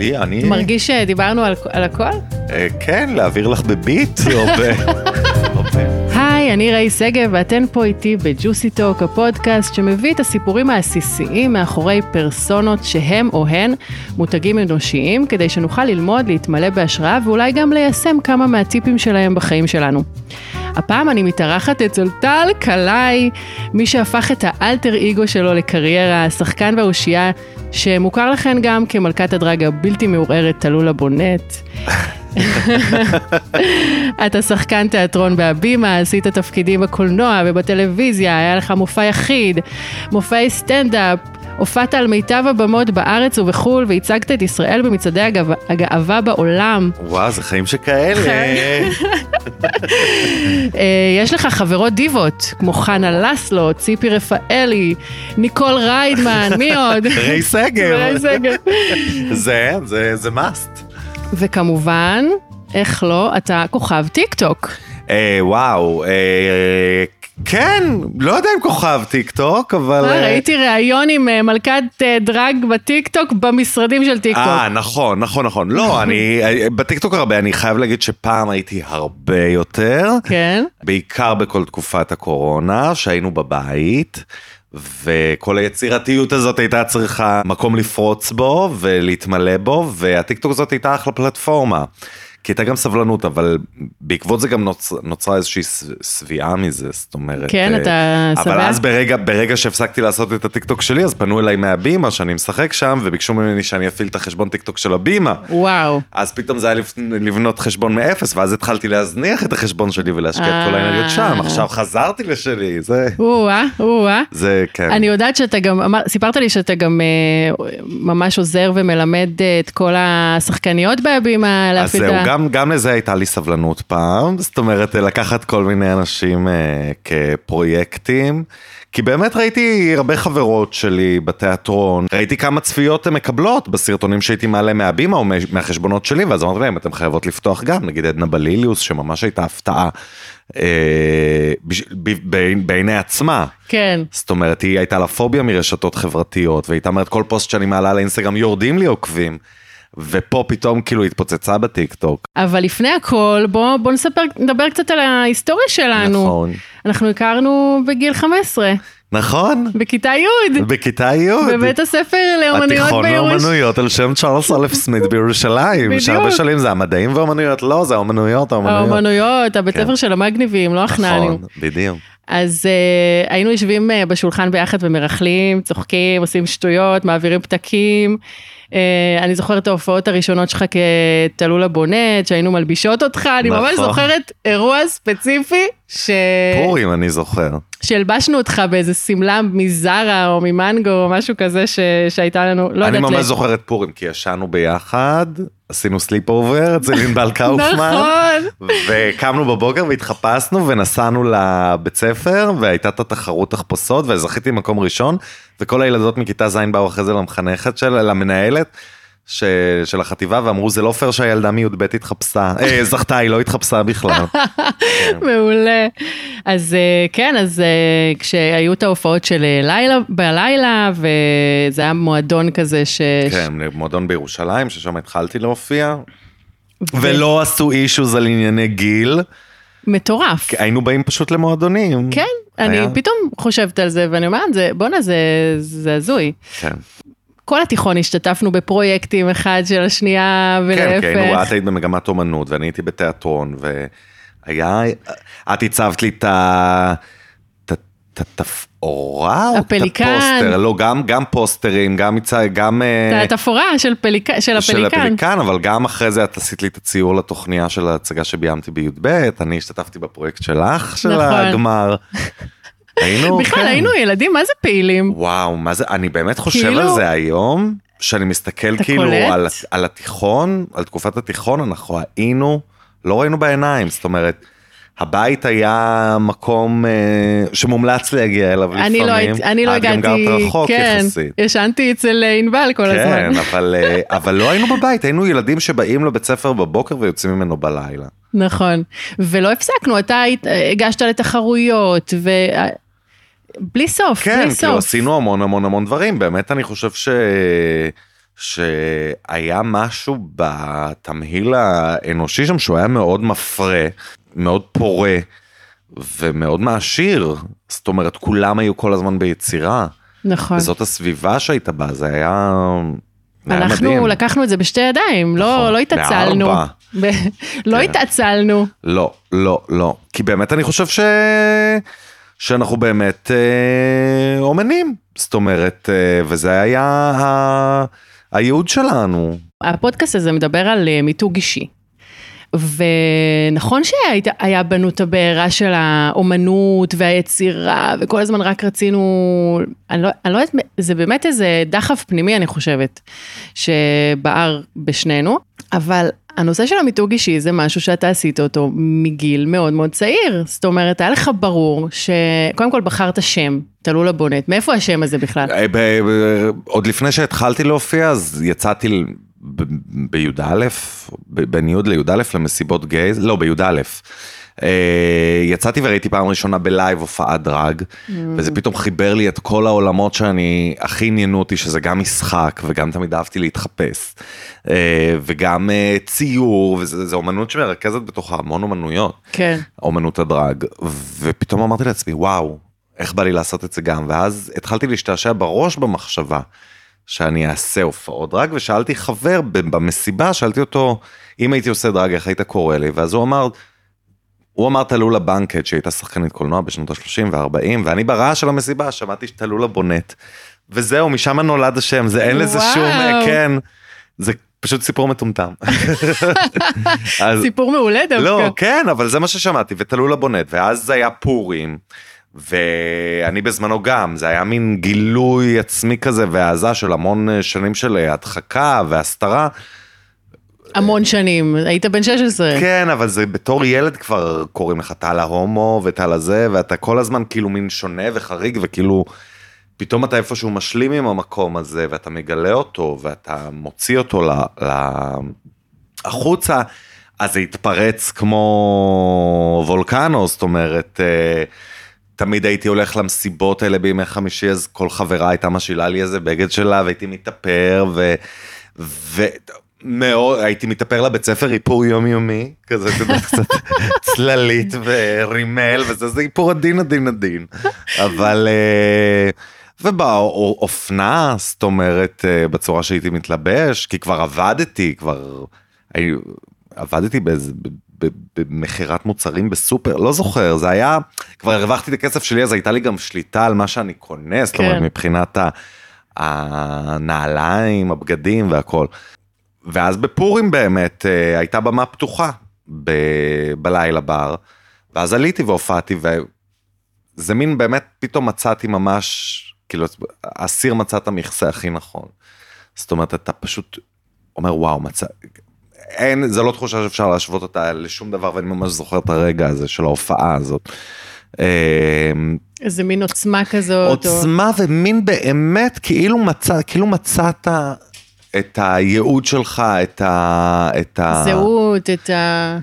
לי, אני... מרגיש שדיברנו על, על הכל? אה, כן, להעביר לך בביט או ב... היי, אני ראי שגב, ואתן פה איתי בג'וסי טוק, הפודקאסט שמביא את הסיפורים העסיסיים מאחורי פרסונות שהם או הן מותגים אנושיים, כדי שנוכל ללמוד, להתמלא בהשראה ואולי גם ליישם כמה מהטיפים שלהם בחיים שלנו. הפעם אני מתארחת אצל טל קלעי, מי שהפך את האלטר אגו שלו לקריירה, שחקן ואושייה, שמוכר לכן גם כמלכת הדרג הבלתי מעורערת טלולה בונט. אתה שחקן תיאטרון בהבימה, עשית תפקידים בקולנוע ובטלוויזיה, היה לך מופע יחיד, מופעי סטנדאפ, הופעת על מיטב הבמות בארץ ובחו"ל והצגת את ישראל במצעדי הגאו- הגאווה בעולם. וואו, זה חיים שכאלה. אה, יש לך חברות דיבות, כמו חנה לסלו, ציפי רפאלי, ניקול ריידמן, מי עוד? רואי סגב. רואי סגב. זה, זה, זה must. וכמובן, איך לא, אתה כוכב טיק טוק. אה, וואו, אה, כן, לא יודע אם כוכב טיק טוק, אבל... אה, אה, ראיתי ראיון עם אה, מלכת אה, drag בטיק טוק במשרדים של טיק אה, טוק. נכון, נכון, נכון. לא, אני, אה, בטיקטוק הרבה, אני חייב להגיד שפעם הייתי הרבה יותר, כן. בעיקר בכל תקופת הקורונה, שהיינו בבית. וכל היצירתיות הזאת הייתה צריכה מקום לפרוץ בו ולהתמלא בו, והטיקטוק הזאת הייתה אחלה פלטפורמה. כי הייתה גם סבלנות, אבל בעקבות זה גם נוצ... נוצרה איזושהי שביעה מזה, זאת אומרת... כן, אה, אתה אבל שבע? אז ברגע, ברגע שהפסקתי לעשות את הטיקטוק שלי, אז פנו אליי מהבימה שאני משחק שם, וביקשו ממני שאני אפעיל את החשבון טיקטוק של הבימה. וואו. אז פתאום זה היה לבנות חשבון מאפס, ואז התחלתי להזניח את החשבון שלי ולהשקיע את כל אה. האנרגיות שם. עכשיו חזרתי לשלי, זה... או-אה, או-אה. זה כן. אני יודעת שאתה גם, אמר, סיפרת לי שאתה גם אה, ממש עוזר ומלמד אה, את כל השחקניות בהבימה להפעיל את ה... גם, גם לזה הייתה לי סבלנות פעם, זאת אומרת, לקחת כל מיני אנשים אה, כפרויקטים, כי באמת ראיתי הרבה חברות שלי בתיאטרון, ראיתי כמה צפיות הן מקבלות בסרטונים שהייתי מעלה מהבימה או מהחשבונות שלי, ואז אמרתי להם, אתן חייבות לפתוח גם, נגיד עדנה בליליוס, שממש הייתה הפתעה אה, בעיני עצמה. כן. זאת אומרת, היא הייתה לה פוביה מרשתות חברתיות, והיא הייתה אומרת, כל פוסט שאני מעלה לאינסטגרם יורדים לי עוקבים. ופה פתאום כאילו התפוצצה בטיקטוק. אבל לפני הכל, בוא, בוא נספר, נדבר קצת על ההיסטוריה שלנו. נכון. אנחנו הכרנו בגיל 15, נכון, בכיתה י', בכיתה י'. בבית הספר לאומנויות התיכון בירוש... לאומנויות על שם צ'ארלס א' סמית בירושלים. שהרבה בדיוק. שואלים זה המדעים והאומנויות, לא, זה האומנויות, האומנויות. האומנויות, הבית כן. ספר של המגניבים, לא החננים. נכון, בדיוק. אז uh, היינו יושבים uh, בשולחן ביחד ומרכלים, צוחקים, עושים שטויות, מעבירים פתקים. Uh, אני זוכרת את ההופעות הראשונות שלך כטלולה בונט, שהיינו מלבישות אותך, אני ממש נכון. זוכרת אירוע ספציפי, ש... פורים אני זוכר. שהלבשנו אותך באיזה שמלה מזרה או ממנגו או משהו כזה ש... שהייתה לנו, לא אני יודעת... ממש ל- זוכר את פורים, כי ישנו ביחד, עשינו sleepover אצל ענבל קאופמן. נכון. וקמנו בבוקר והתחפשנו ונסענו לבית ספר והייתה את התחרות תחפושות וזכיתי מקום ראשון וכל הילדות מכיתה ז' באו אחרי זה למחנכת של למנהלת ש... של החטיבה ואמרו זה לא פייר שהילדה מי"ב התחפשה, אה, זכתה היא לא התחפשה בכלל. מעולה. אז אה, כן, אז אה, כשהיו את ההופעות של אה, לילה, בלילה, וזה היה מועדון כזה ש... כן, מועדון בירושלים ששם התחלתי להופיע. ולא עשו אישוז על ענייני גיל, מטורף. כי היינו באים פשוט למועדונים. כן, אני היה- פתאום חושבת על זה, ואני אומרת, בואנה, זה זה הזוי. כן, כל התיכון השתתפנו בפרויקטים אחד של השנייה, כן, כי היינו, את ולהפך. היית במגמת אומנות ואני הייתי בתיאטרון והיה, את הצבת לי את ה... את התפאורה או את. הפוסטר, לא, גם, גם פוסטרים, גם גם... אה, את התפאורה של פליקן, של של הפליקן. הפליקן, אבל גם אחרי זה את עשית לי את הציור לתוכניה של ההצגה שביימתי בי"ב, אני השתתפתי בפרויקט שלך, של נכון. הגמר. היינו, בכלל, כן. היינו ילדים, מה זה פעילים? וואו, מה זה, אני באמת חושב כאילו- על זה היום, שאני מסתכל כאילו קולט? על, על התיכון, על תקופת התיכון, אנחנו היינו, לא ראינו בעיניים, זאת אומרת, הבית היה מקום אה, שמומלץ להגיע אליו לפעמים. אני לא, הייתי- אני לא את גם הגעתי, גרת רחוק כן, יחסית. ישנתי אצל אה, ענבל כל כן, הזמן. אבל, אה, אבל לא היינו בבית, היינו ילדים שבאים לבית ספר בבוקר ויוצאים ממנו בלילה. נכון, ולא הפסקנו, אתה היית- הגשת לתחרויות, ו... בלי סוף, כן, בלי כאילו סוף. עשינו המון המון המון דברים, באמת אני חושב ש... שהיה משהו בתמהיל האנושי שם שהוא היה מאוד מפרה, מאוד פורה ומאוד מעשיר. זאת אומרת, כולם היו כל הזמן ביצירה. נכון. וזאת הסביבה שהיית בה, זה היה... אנחנו מדהים. לקחנו את זה בשתי ידיים, לא, נכון, לא התעצלנו. מארבע. ב- לא כן. התעצלנו. לא, לא, לא. כי באמת אני חושב ש... שאנחנו באמת אה, אומנים. זאת אומרת, אה, וזה היה ה... הייעוד שלנו. הפודקאסט הזה מדבר על אה, מיתוג אישי. ונכון שהיה בנו את הבעירה של האומנות והיצירה, וכל הזמן רק רצינו, אני לא, אני לא יודעת, זה באמת איזה דחף פנימי, אני חושבת, שבער בשנינו, אבל הנושא של המיתוג אישי זה משהו שאתה עשית אותו מגיל מאוד מאוד צעיר. זאת אומרת, היה לך ברור שקודם כל בחרת שם, טלולה בונט, מאיפה השם הזה בכלל? אה, ב- עוד לפני שהתחלתי להופיע, אז יצאתי בי"א, בין י' לי"א למסיבות gays, לא, בי"א. אה, יצאתי וראיתי פעם ראשונה ב live הופעת דראג, וזה פתאום חיבר לי את כל העולמות שאני, הכי עניינו אותי, שזה גם משחק, וגם תמיד אהבתי להתחפש, אה, וגם אה, ציור, וזו אומנות שמרכזת בתוכה המון אומנויות. כן. אומנות הדרג, ופתאום אמרתי לעצמי, וואו, איך בא לי לעשות את זה גם, ואז התחלתי להשתעשע בראש במחשבה שאני אעשה הופעות דרג, ושאלתי חבר במסיבה, שאלתי אותו, אם הייתי עושה דרג, איך היית קורא לי? ואז הוא אמר, הוא אמר תלולה בנקט, שהייתה שחקנית קולנוע בשנות ה-30 וה-40, ואני ברעש של המסיבה שמעתי שתלולה בונט. וזהו, משם נולד השם, זה אין לזה וואו. שום, אה, כן, זה פשוט סיפור מטומטם. אז- סיפור מעולה דווקא. לא, כן, אבל זה מה ששמעתי, ותלו לבונט, ואז זה היה פורים, ואני בזמנו גם, זה היה מין גילוי עצמי כזה, והעזה של המון אה, שנים של אה, הדחקה והסתרה. המון שנים, היית בן 16. כן, אבל זה בתור ילד כבר קוראים לך טל ההומו וטל הזה, ואתה כל הזמן כאילו מין שונה וחריג, וכאילו, פתאום אתה איפשהו משלים עם המקום הזה, ואתה מגלה אותו, ואתה מוציא אותו ל... ל... החוצה, אז זה התפרץ כמו וולקנו, זאת אומרת, אה, תמיד הייתי הולך למסיבות האלה בימי חמישי, אז כל חברה הייתה משאילה לי איזה בגד שלה, והייתי מתאפר, ו... ו... מאוד, הייתי מתאפר לבית ספר איפור יומיומי, כזה, אתה יודע, קצת צללית ורימל וזה, זה איפור עדין עדין עדין. אבל, אה, ובאופנה, זאת אומרת, אה, בצורה שהייתי מתלבש, כי כבר עבדתי, כבר עבדתי באיזה, במכירת מוצרים בסופר, לא זוכר, זה היה, כבר הרווחתי את הכסף שלי, אז הייתה לי גם שליטה על מה שאני קונה, זאת אומרת, כן. מבחינת הנעליים, הבגדים והכל. ואז בפורים באמת אה, הייתה במה פתוחה ב- בלילה בר, ואז עליתי והופעתי, וזה מין באמת, פתאום מצאתי ממש, כאילו, הסיר מצא את המכסה הכי נכון. זאת אומרת, אתה פשוט אומר, וואו, מצא... אין, זה לא תחושה שאפשר להשוות אותה לשום דבר, ואני ממש זוכר את הרגע הזה של ההופעה הזאת. אה, איזה מין עוצמה כזאת. או- עוצמה ומין באמת, כאילו, מצא, כאילו מצאת את הייעוד שלך, את ה... את ה... זהות, את ה...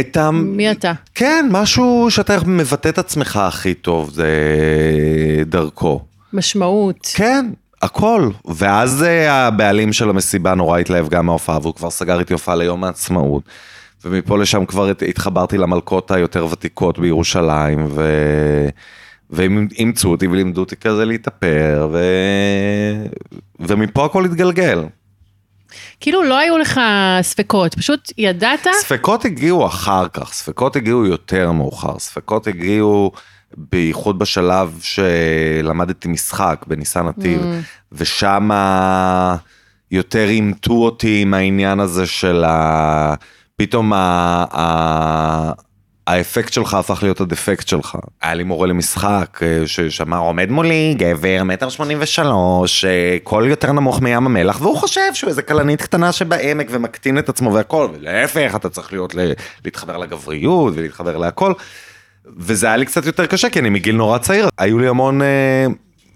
את ה... מי אתה? כן, משהו שאתה מבטא את עצמך הכי טוב, זה דרכו. משמעות. כן, הכל. ואז אה, הבעלים של המסיבה נורא התלהב גם מההופעה, והוא כבר סגר איתי הופעה ליום העצמאות. ומפה לשם כבר הת- התחברתי למלכות היותר ותיקות בירושלים, ו... והם אימצו אותי ולימדו אותי כזה להתאפר, ו... ומפה הכל התגלגל. כאילו לא היו לך ספקות, פשוט ידעת? ספקות הגיעו אחר כך, ספקות הגיעו יותר מאוחר, ספקות הגיעו בייחוד בשלב שלמדתי משחק בניסן נתיב, Mm. ושם יותר אימתו אותי עם העניין הזה של ה... פתאום ה... ה... האפקט שלך הפך להיות הדפקט שלך. היה לי מורה למשחק אה, ש- שאמר עומד מולי גבר מטר שמונים ושלוש, אה, קול יותר נמוך מים המלח, והוא חושב שהוא איזה כלנית קטנה שבעמק ומקטין את עצמו והכל, ולהפך אתה צריך להיות להתחבר לגבריות ולהתחבר להכל. וזה היה לי קצת יותר קשה כי אני מגיל נורא צעיר, היו לי המון אה,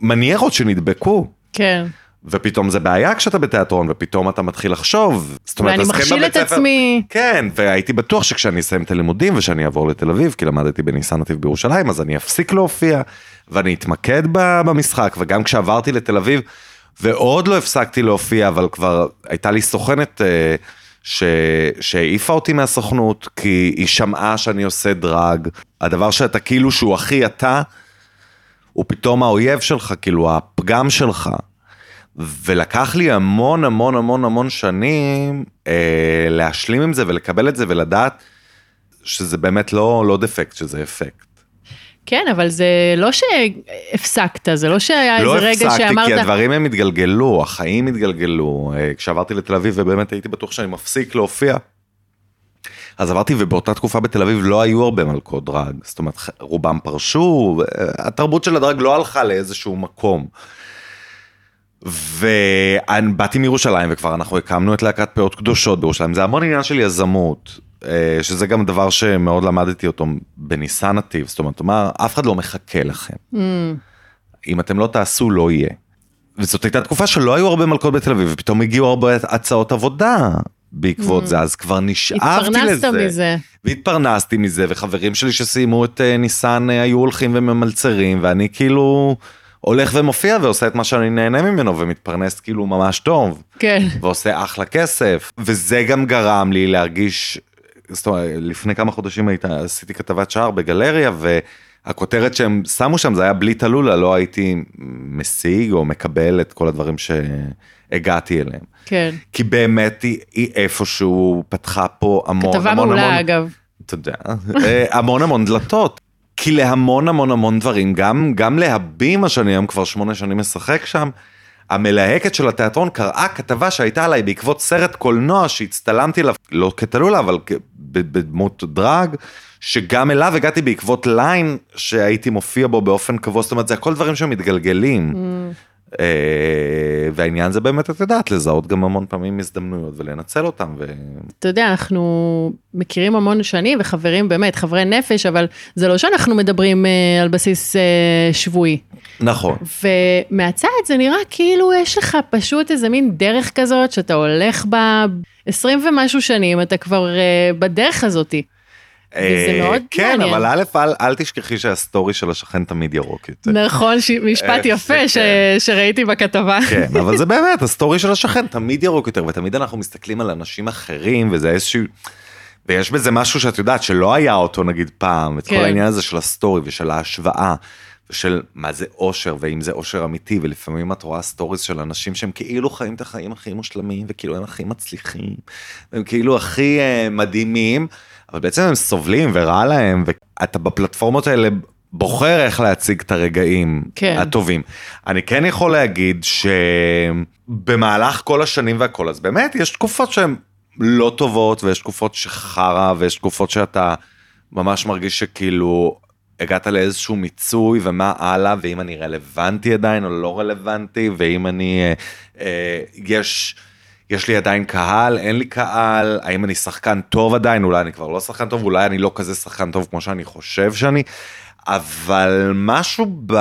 מניירות שנדבקו. כן. ופתאום זה בעיה כשאתה בתיאטרון, ופתאום אתה מתחיל לחשוב. זאת אומרת, ואני כן מכשיל בבית את ספר- עצמי. כן, והייתי בטוח שכשאני אסיים את הלימודים ושאני אעבור לתל אביב, כי למדתי בניסן נתיב בירושלים, אז אני אפסיק להופיע, ואני אתמקד במשחק, וגם כשעברתי לתל אביב, ועוד לא הפסקתי להופיע, אבל כבר הייתה לי סוכנת אה, ש... שהעיפה אותי מהסוכנות, כי היא שמעה שאני עושה דרג. הדבר שאתה כאילו שהוא הכי אתה, הוא פתאום האויב שלך, כאילו הפגם שלך. ולקח לי המון המון המון המון שנים אה, להשלים עם זה ולקבל את זה ולדעת שזה באמת לא, לא דפקט, שזה אפקט. כן, אבל זה לא שהפסקת, זה לא שהיה לא איזה רגע הפסקתי, שאמרת... כי הדברים הם התגלגלו, החיים התגלגלו. אה, כשעברתי לתל אביב ובאמת הייתי בטוח שאני מפסיק להופיע. אז עברתי ובאותה תקופה בתל אביב לא היו הרבה מלכות דרג, זאת אומרת רובם פרשו, אה, התרבות של הדרג לא הלכה לאיזשהו מקום. ובאתי מירושלים וכבר אנחנו הקמנו את להקת פאות קדושות בירושלים, זה המון עניין של יזמות, אה, שזה גם דבר שמאוד למדתי אותו בניסן נתיב, זאת אומרת, אומר, אף אחד לא מחכה לכם. Mm, אם אתם לא תעשו, לא יהיה. וזאת הייתה תקופה שלא היו הרבה מלכות בתל אביב, ופתאום הגיעו הרבה הצעות עבודה בעקבות זה, אז כבר נשאבתי לזה. התפרנסת מזה. והתפרנסתי מזה, וחברים שלי שסיימו את אה, ניסן אה, היו הולכים וממלצרים, ואני כאילו הולך ומופיע ועושה את מה שאני נהנה ממנו, ומתפרנס כאילו ממש טוב, כן. ועושה אחלה כסף. וזה גם גרם לי להרגיש, זאת אומרת, לפני כמה חודשים היית, עשיתי כתבת שער בגלריה, והכותרת שהם שמו שם זה היה בלי תלולה, לא הייתי משיג או מקבל את כל הדברים שהגעתי אליהם. כן. כי באמת היא, היא איפשהו פתחה פה המון כתבה המון מעולה, המון, אגב. אתה יודע, אה, המון המון דלתות. כי להמון המון המון דברים, גם, גם להבימה שאני היום כבר שמונה שנים משחק שם, המלהקת של התיאטרון קראה כתבה שהייתה עליי בעקבות סרט קולנוע שהצטלמתי לה, לא כתלולה, אבל בדמות דרג, שגם אליו הגעתי בעקבות ליין שהייתי מופיע בו באופן קבוע, זאת אומרת, זה הכל דברים שמתגלגלים. אה, והעניין זה באמת, את יודעת, לזהות גם המון פעמים הזדמנויות ולנצל אותם. ו... אתה יודע, אנחנו מכירים המון שנים וחברים באמת, חברי נפש, אבל זה לא שאנחנו מדברים אה, על בסיס אה, שבועי. נכון. ומהצד זה נראה כאילו יש לך פשוט איזה מין דרך כזאת, שאתה הולך בה 20 ומשהו שנים, אתה כבר אה, בדרך הזאתי. וזה אה, מאוד כן, מעניין. אבל א', אל, אל תשכחי שהסטורי של השכן תמיד ירוק יותר. נכון, ש- משפט אה, יפה ש- כן. שראיתי בכתבה. כן, אבל זה באמת, ה story של השכן תמיד ירוק יותר, ותמיד אנחנו מסתכלים על אנשים אחרים, וזה איזשהו... ויש בזה משהו שאת יודעת שלא היה אותו נגיד פעם, את כן. כל העניין הזה של ה story ושל ההשוואה, ושל מה זה אושר, ואם זה אושר אמיתי, ולפעמים את רואה stories של אנשים שהם כאילו חיים את החיים הכי מושלמים, וכאילו הם הכי מצליחים, והם כאילו הכי אה, מדהימים, אבל בעצם הם סובלים ורע להם, ואתה בפלטפורמות האלה בוחר איך להציג את הרגעים כן. הטובים. אני כן יכול להגיד שבמהלך כל השנים והכל, אז באמת יש תקופות שהן לא טובות, ויש תקופות שחרא, ויש תקופות שאתה ממש מרגיש שכאילו הגעת לאיזשהו מיצוי, ומה הלאה, ואם אני רלוונטי עדיין או לא רלוונטי, ואם אני, אה, אה, יש... יש לי עדיין קהל, אין לי קהל, האם אני שחקן טוב עדיין, אולי אני כבר לא שחקן טוב, אולי אני לא כזה שחקן טוב כמו שאני חושב שאני, אבל משהו ב...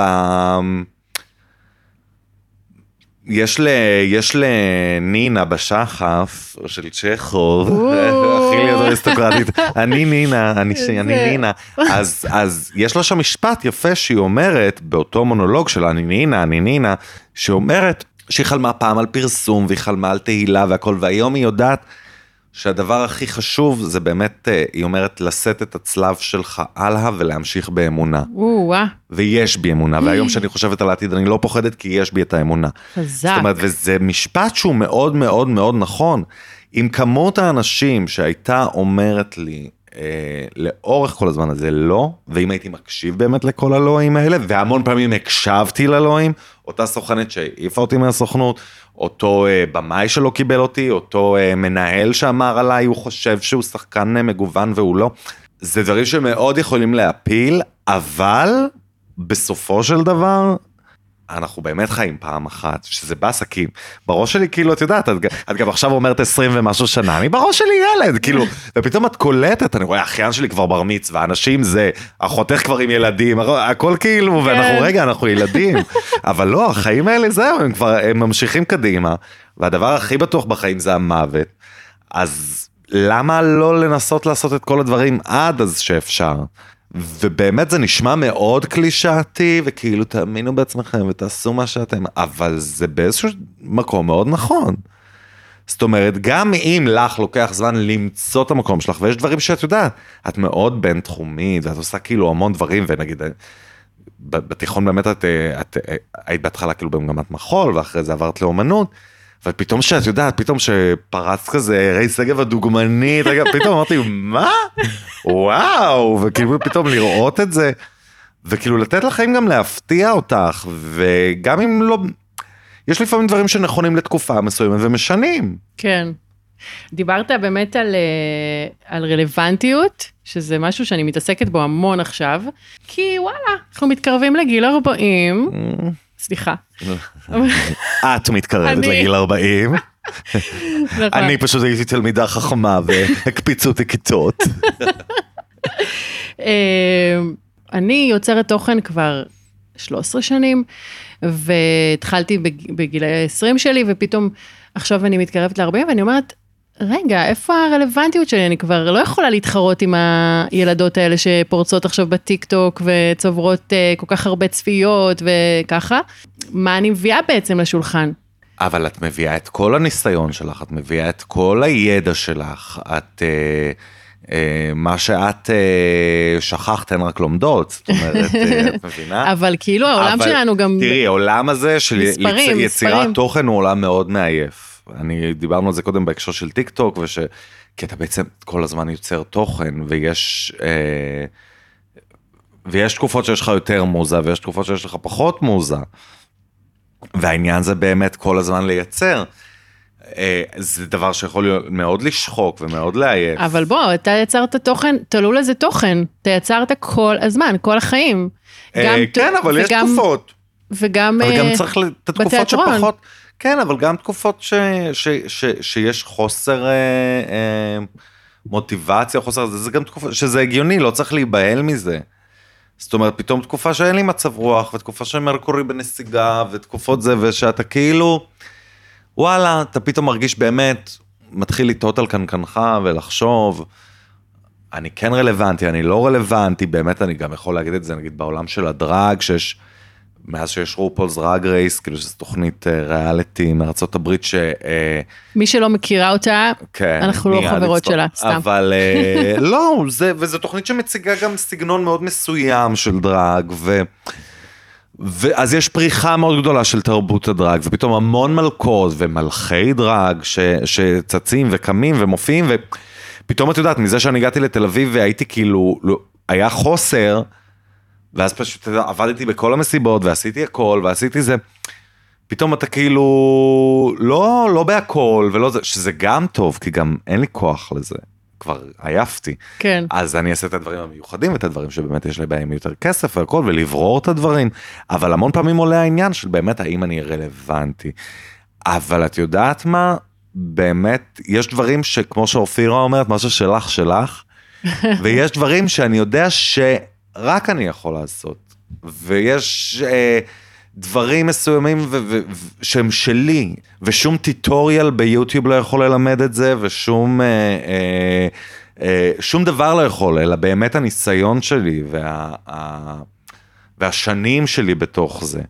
יש, ל... יש לנינה בשחף של צ'כוב. הכי להיות אריסטוקרטית, אני נינה, אני, ש... אני נינה, אז, אז יש לה שם משפט יפה שהיא אומרת, באותו מונולוג של אני נינה, אני נינה, שאומרת שהיא חלמה פעם על פרסום והיא חלמה על תהילה והכל, והיום היא יודעת שהדבר הכי חשוב זה באמת, אה, היא אומרת, לשאת את הצלב שלך הלאה ולהמשיך באמונה. או-אה, ויש בי אמונה, והיום שאני חושבת על העתיד אני לא פוחדת כי יש בי את האמונה. חזק. זאת אומרת, וזה משפט שהוא מאוד מאוד מאוד נכון. עם כמות האנשים שהייתה אומרת לי אה, לאורך כל הזמן הזה לא, ואם הייתי מקשיב באמת לכל הלואים האלה, והמון פעמים הקשבתי ללואים, אותה סוכנת שהעיפה אותי מהסוכנות, אותו אה, במאי שלא קיבל אותי, אותו אה, מנהל שאמר עליי, הוא חושב שהוא שחקן אה, מגוון והוא לא. זה דברים שמאוד יכולים להפיל, אבל בסופו של דבר, אנחנו באמת חיים פעם אחת, שזה בעסקים. בראש שלי, כאילו, את יודעת, את, את גם עכשיו אומרת 20 ומשהו שנה, אני בראש שלי ילד, כאילו, ופתאום את קולטת, אני רואה, אחיין שלי כבר בר מצווה, אנשים זה, אחותך כבר עם ילדים, הכל כאילו, ואנחנו, רגע, אנחנו ילדים. אבל לא, החיים האלה זהו, הם כבר, הם ממשיכים קדימה, והדבר הכי בטוח בחיים זה המוות. אז למה לא לנסות לעשות את כל הדברים עד אז שאפשר? ובאמת זה נשמע מאוד קלישאתי, וכאילו תאמינו בעצמכם ותעשו מה שאתם, אבל זה באיזשהו מקום מאוד נכון. זאת אומרת, גם אם לך לוקח זמן למצוא את המקום שלך, ויש דברים שאת יודעת, את מאוד בינתחומית, ואת עושה כאילו המון דברים, ונגיד, בתיכון באמת את, את, את היית בהתחלה כאילו במגמת מחול, ואחרי זה עברת לאומנות, ופתאום שאת יודעת, פתאום שפרץ כזה רי שגב הדוגמנית, פתאום אמרתי, מה? וואו, וכאילו פתאום לראות את זה, וכאילו לתת לחיים גם להפתיע אותך, וגם אם לא, יש לפעמים דברים שנכונים לתקופה מסוימת ומשנים. כן. דיברת באמת על, אה, על רלוונטיות, שזה משהו שאני מתעסקת בו המון עכשיו, כי וואלה, אנחנו מתקרבים לגיל 40, סליחה. את מתקרבת לגיל 40. נכון. אני פשוט הייתי תלמידה חכמה והקפיצו אותי כיתות. אה, אני יוצרת תוכן כבר 13 שנים, והתחלתי בגיל ה-20 שלי, ופתאום עכשיו אני מתקרבת ל-40 ואני אומרת, רגע, איפה הרלוונטיות שלי? אני כבר לא יכולה להתחרות עם הילדות האלה שפורצות עכשיו בטיק טוק וצוברות uh, כל כך הרבה צפיות וככה. מה אני מביאה בעצם לשולחן? אבל את מביאה את כל הניסיון שלך, את מביאה את כל הידע שלך, את... Uh... מה שאת שכחת הן רק לומדות, זאת אומרת, את מבינה? אבל כאילו העולם שלנו גם... תראי, העולם הזה של יצירת. תוכן הוא עולם מאוד מעייף. אני דיברנו על זה קודם בהקשר של טיק טוק, וש... כי אתה בעצם כל הזמן יוצר תוכן, ויש... אה, ויש תקופות שיש לך יותר מוזה, ויש תקופות שיש לך פחות מוזה. והעניין זה באמת כל הזמן לייצר. אה, זה דבר שיכול להיות מאוד לשחוק ומאוד לעייף. אבל בוא, אתה יצרת תוכן, תלו לזה תוכן, אתה יצרת כל הזמן, כל החיים. אה, כן, אבל וגם, יש תקופות. וגם אבל גם אה, צריך את התקופות שפחות. כן, אבל גם תקופות ש, ש, ש, שיש חוסר אה, אה, מוטיבציה, חוסר, זה, זה גם תקופה, שזה הגיוני, לא צריך להיבהל מזה. זאת אומרת, פתאום תקופה שאין לי מצב רוח, ותקופה שמרקורי בנסיגה, ותקופות זה, ושאתה כאילו, וואלה, אתה פתאום מרגיש באמת, מתחיל לטעות על קנקנך ולחשוב, אני כן רלוונטי, אני לא רלוונטי, באמת אני גם יכול להגיד את זה, נגיד בעולם של הדרג, שיש... מאז שיש רופולס ראג רייס, כאילו שזו תוכנית אה, ריאליטי מארצות הברית ש... אה, מי שלא מכירה אותה, כן, אנחנו לא חברות שלה, סתם. אבל אה, לא, זה, וזו תוכנית שמציגה גם סגנון מאוד מסוים של דרג, ו... ואז יש פריחה מאוד גדולה של תרבות הדרג, ופתאום המון מלכות ומלכי דרג ש, שצצים וקמים ומופיעים, ופתאום את יודעת, מזה שאני הגעתי לתל אביב והייתי כאילו, לא, היה חוסר, ואז פשוט עבדתי בכל המסיבות ועשיתי הכל ועשיתי זה. פתאום אתה כאילו לא לא בהכל ולא זה שזה גם טוב כי גם אין לי כוח לזה. כבר עייפתי. כן. אז אני אעשה את הדברים המיוחדים ואת הדברים שבאמת יש לי בהם יותר כסף והכל ולברור את הדברים. אבל המון פעמים עולה העניין של באמת האם אני רלוונטי. אבל את יודעת מה? באמת יש דברים שכמו שאופירה אומרת מה ששלך שלך ויש דברים שאני יודע ש... רק אני יכול לעשות. ויש אה, דברים מסוימים ו- ו- ו- שהם שלי, ושום טיטוריאל ביוטיוב לא יכול ללמד את זה, ושום... אה, אה, אה, שום דבר לא יכול, אלא באמת הניסיון שלי וה, ה, והשנים שלי בתוך זה.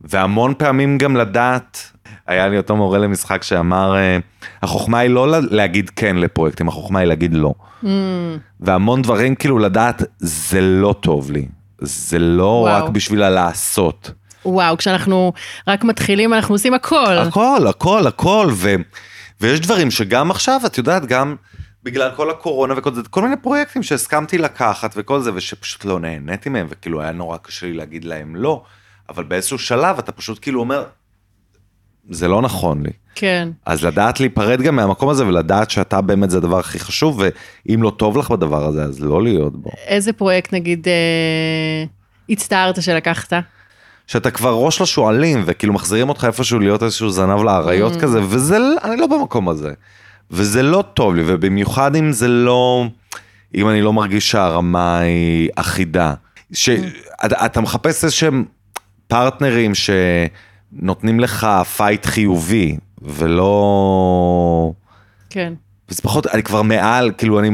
והמון פעמים גם לדעת, היה לי אותו מורה למשחק שאמר, אה, החוכמה היא לא להגיד כן לפרויקטים, החוכמה היא להגיד לא. Mm. והמון דברים כאילו לדעת, זה לא טוב לי, זה לא וואו. רק בשביל הלעשות. וואו, כשאנחנו רק מתחילים אנחנו עושים הכל. הכל, הכל, הכל, ו, ויש דברים שגם עכשיו, את יודעת, גם בגלל כל הקורונה וכל זה, כל מיני פרויקטים שהסכמתי לקחת וכל זה, ושפשוט לא נהניתי מהם, וכאילו היה נורא קשה לי להגיד להם לא, אבל באיזשהו שלב אתה פשוט כאילו אומר, זה לא נכון לי. כן. אז לדעת להיפרד גם מהמקום הזה ולדעת שאתה באמת זה הדבר הכי חשוב, ואם לא טוב לך בדבר הזה, אז לא להיות בו. איזה פרויקט נגיד אה, הצטערת שלקחת? שאתה כבר ראש לשועלים, וכאילו מחזירים אותך איפשהו להיות איזשהו זנב לאריות ממ. כזה, וזה, אני לא במקום הזה. וזה לא טוב לי, ובמיוחד אם זה לא, אם אני לא מרגיש שהרמה היא אחידה. שאתה mm. מחפש איזשהם פרטנרים ש... נותנים לך fight חיובי, ולא... כן. וזה פחות, אני כבר מעל, כאילו אני,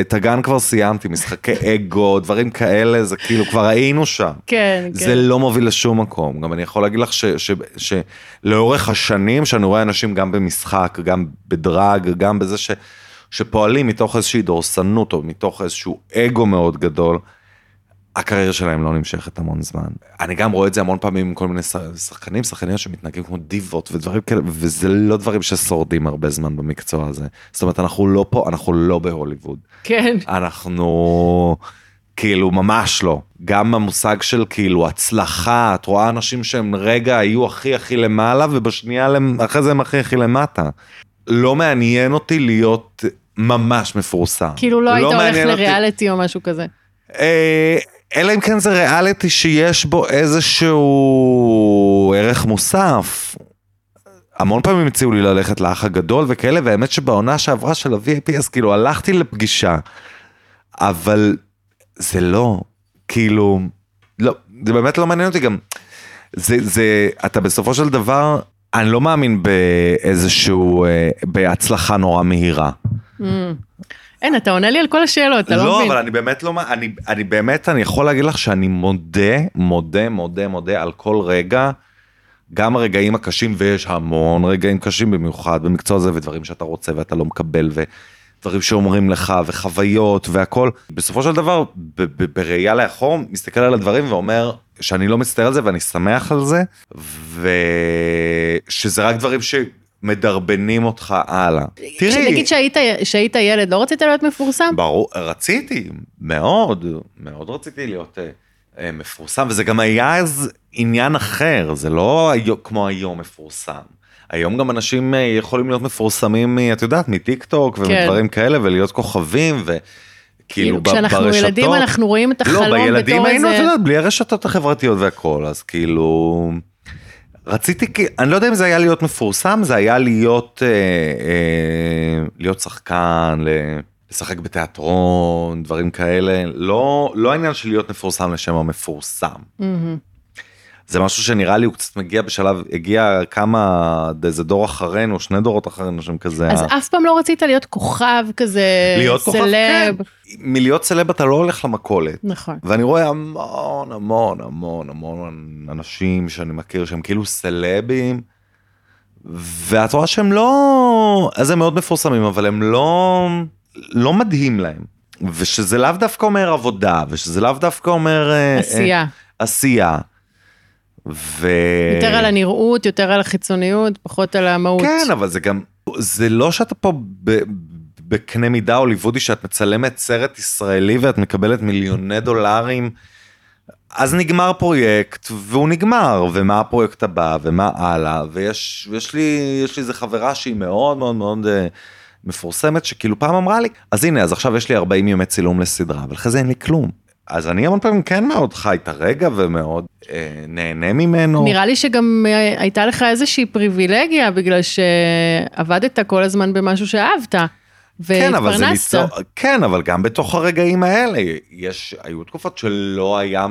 את הגן כבר סיימתי, משחקי אגו, דברים כאלה, זה כאילו כבר היינו שם. כן, זה כן. לא מוביל לשום מקום. גם אני יכול להגיד לך ש- ש- שלאורך השנים, שאני רואה אנשים גם במשחק, גם בדרג, גם בזה ש- שפועלים מתוך איזושהי דורסנות, או מתוך איזשהו אגו מאוד גדול, הקריירה שלהם לא נמשכת המון זמן. אני גם רואה את זה המון פעמים עם כל מיני שחקנים, שחקניות שמתנהגים כמו דיבות ודברים כאלה, וזה לא דברים ששורדים הרבה זמן במקצוע הזה. זאת אומרת, אנחנו לא פה, אנחנו לא בהוליווד. כן. אנחנו כאילו ממש לא. גם המושג של כאילו הצלחה, את רואה אנשים שהם רגע היו הכי הכי למעלה ובשנייה אחרי זה הם הכי הכי למטה. לא מעניין אותי להיות ממש מפורסם. כאילו לא היית הולך מעניין אותי- לריאליטי או משהו כזה. אה, אלא אם כן זה ריאליטי שיש בו איזשהו ערך מוסף. המון פעמים הציעו לי ללכת לאח הגדול וכאלה, והאמת שבעונה שעברה של ה-VIP, אז כאילו הלכתי לפגישה, אבל זה לא, כאילו, לא, זה באמת לא מעניין אותי גם. זה, זה, אתה בסופו של דבר, אני לא מאמין באיזשהו, אה, בהצלחה נורא מהירה. Mm. אין, אתה עונה לי על כל השאלות, אתה לא לא, מבין. אבל אני באמת לא, אני, אני באמת, אני יכול להגיד לך שאני מודה, מודה, מודה, מודה על כל רגע, גם הרגעים הקשים, ויש המון רגעים קשים במיוחד במקצוע הזה, ודברים שאתה רוצה ואתה לא מקבל, ודברים שאומרים לך, וחוויות והכל. בסופו של דבר, בראייה לאחור, מסתכל על הדברים ואומר שאני לא מצטער על זה ואני שמח על זה, ושזה רק דברים שמדרבנים אותך הלאה. תראי, נגיד שהיית, שהיית ילד, לא רצית להיות מפורסם? ברור, רציתי, מאוד, מאוד רציתי להיות אה, אה, מפורסם, וזה גם היה אז עניין אחר, זה לא היו, כמו היום מפורסם. היום גם אנשים אה, יכולים להיות מפורסמים, מ- את יודעת, מטיק טוק כן. ומדברים כאלה, ולהיות כוכבים, וכאילו כאילו, ב- כשאנחנו ברשתות. ילדים אנחנו רואים את החלום לא, בילדים בתור היינו, את איזה... יודעת, בלי הרשתות החברתיות והכל, אז כאילו... רציתי, כי- אני לא יודע אם זה היה להיות מפורסם, זה היה להיות, אה, אה, להיות שחקן, לשחק בתיאטרון, דברים כאלה. לא, לא העניין של להיות מפורסם לשם המפורסם. מהמם. זה משהו שנראה לי הוא קצת מגיע בשלב, הגיע כמה, איזה דור אחרינו, שני דורות אחרינו, שם כזה. אז ה- אף פעם לא רצית להיות כוכב כזה, להיות כוכב, כן. סלב. מלהיות סלב אתה לא הולך למכולת. נכון. ואני רואה המון המון המון המון אנשים שאני מכיר שהם כאילו סלבים, ואת רואה שהם לא, אז הם מאוד מפורסמים, אבל הם לא, לא מדהים להם. ושזה לאו דווקא אומר עבודה, ושזה לאו דווקא אומר... אה, עשייה. אה, עשייה. ו... יותר על הנראות, יותר על החיצוניות, פחות על המהות. כן, אבל זה גם, זה לא שאתה פה ב, בקנה מידה הוליוודי שאת מצלמת סרט ישראלי ואת מקבלת מיליוני דולרים, אז נגמר פרויקט והוא נגמר, ומה הפרויקט הבא ומה הלאה, ויש יש לי, יש לי איזה חברה שהיא מאוד מאוד מאוד אה, מפורסמת, שכאילו פעם אמרה לי, אז הנה, אז עכשיו יש לי 40 ימי צילום לסדרה, אבל אחרי זה אין לי כלום. אז אני המון פעמים כן מאוד חי את הרגע ומאוד אה, נהנה ממנו. נראה לי שגם אה, הייתה לך איזושהי פריבילגיה, בגלל שעבדת כל הזמן במשהו שאהבת, כן, אבל זה. ליצור, כן, אבל גם בתוך הרגעים האלה, יש, היו תקופות שלא היה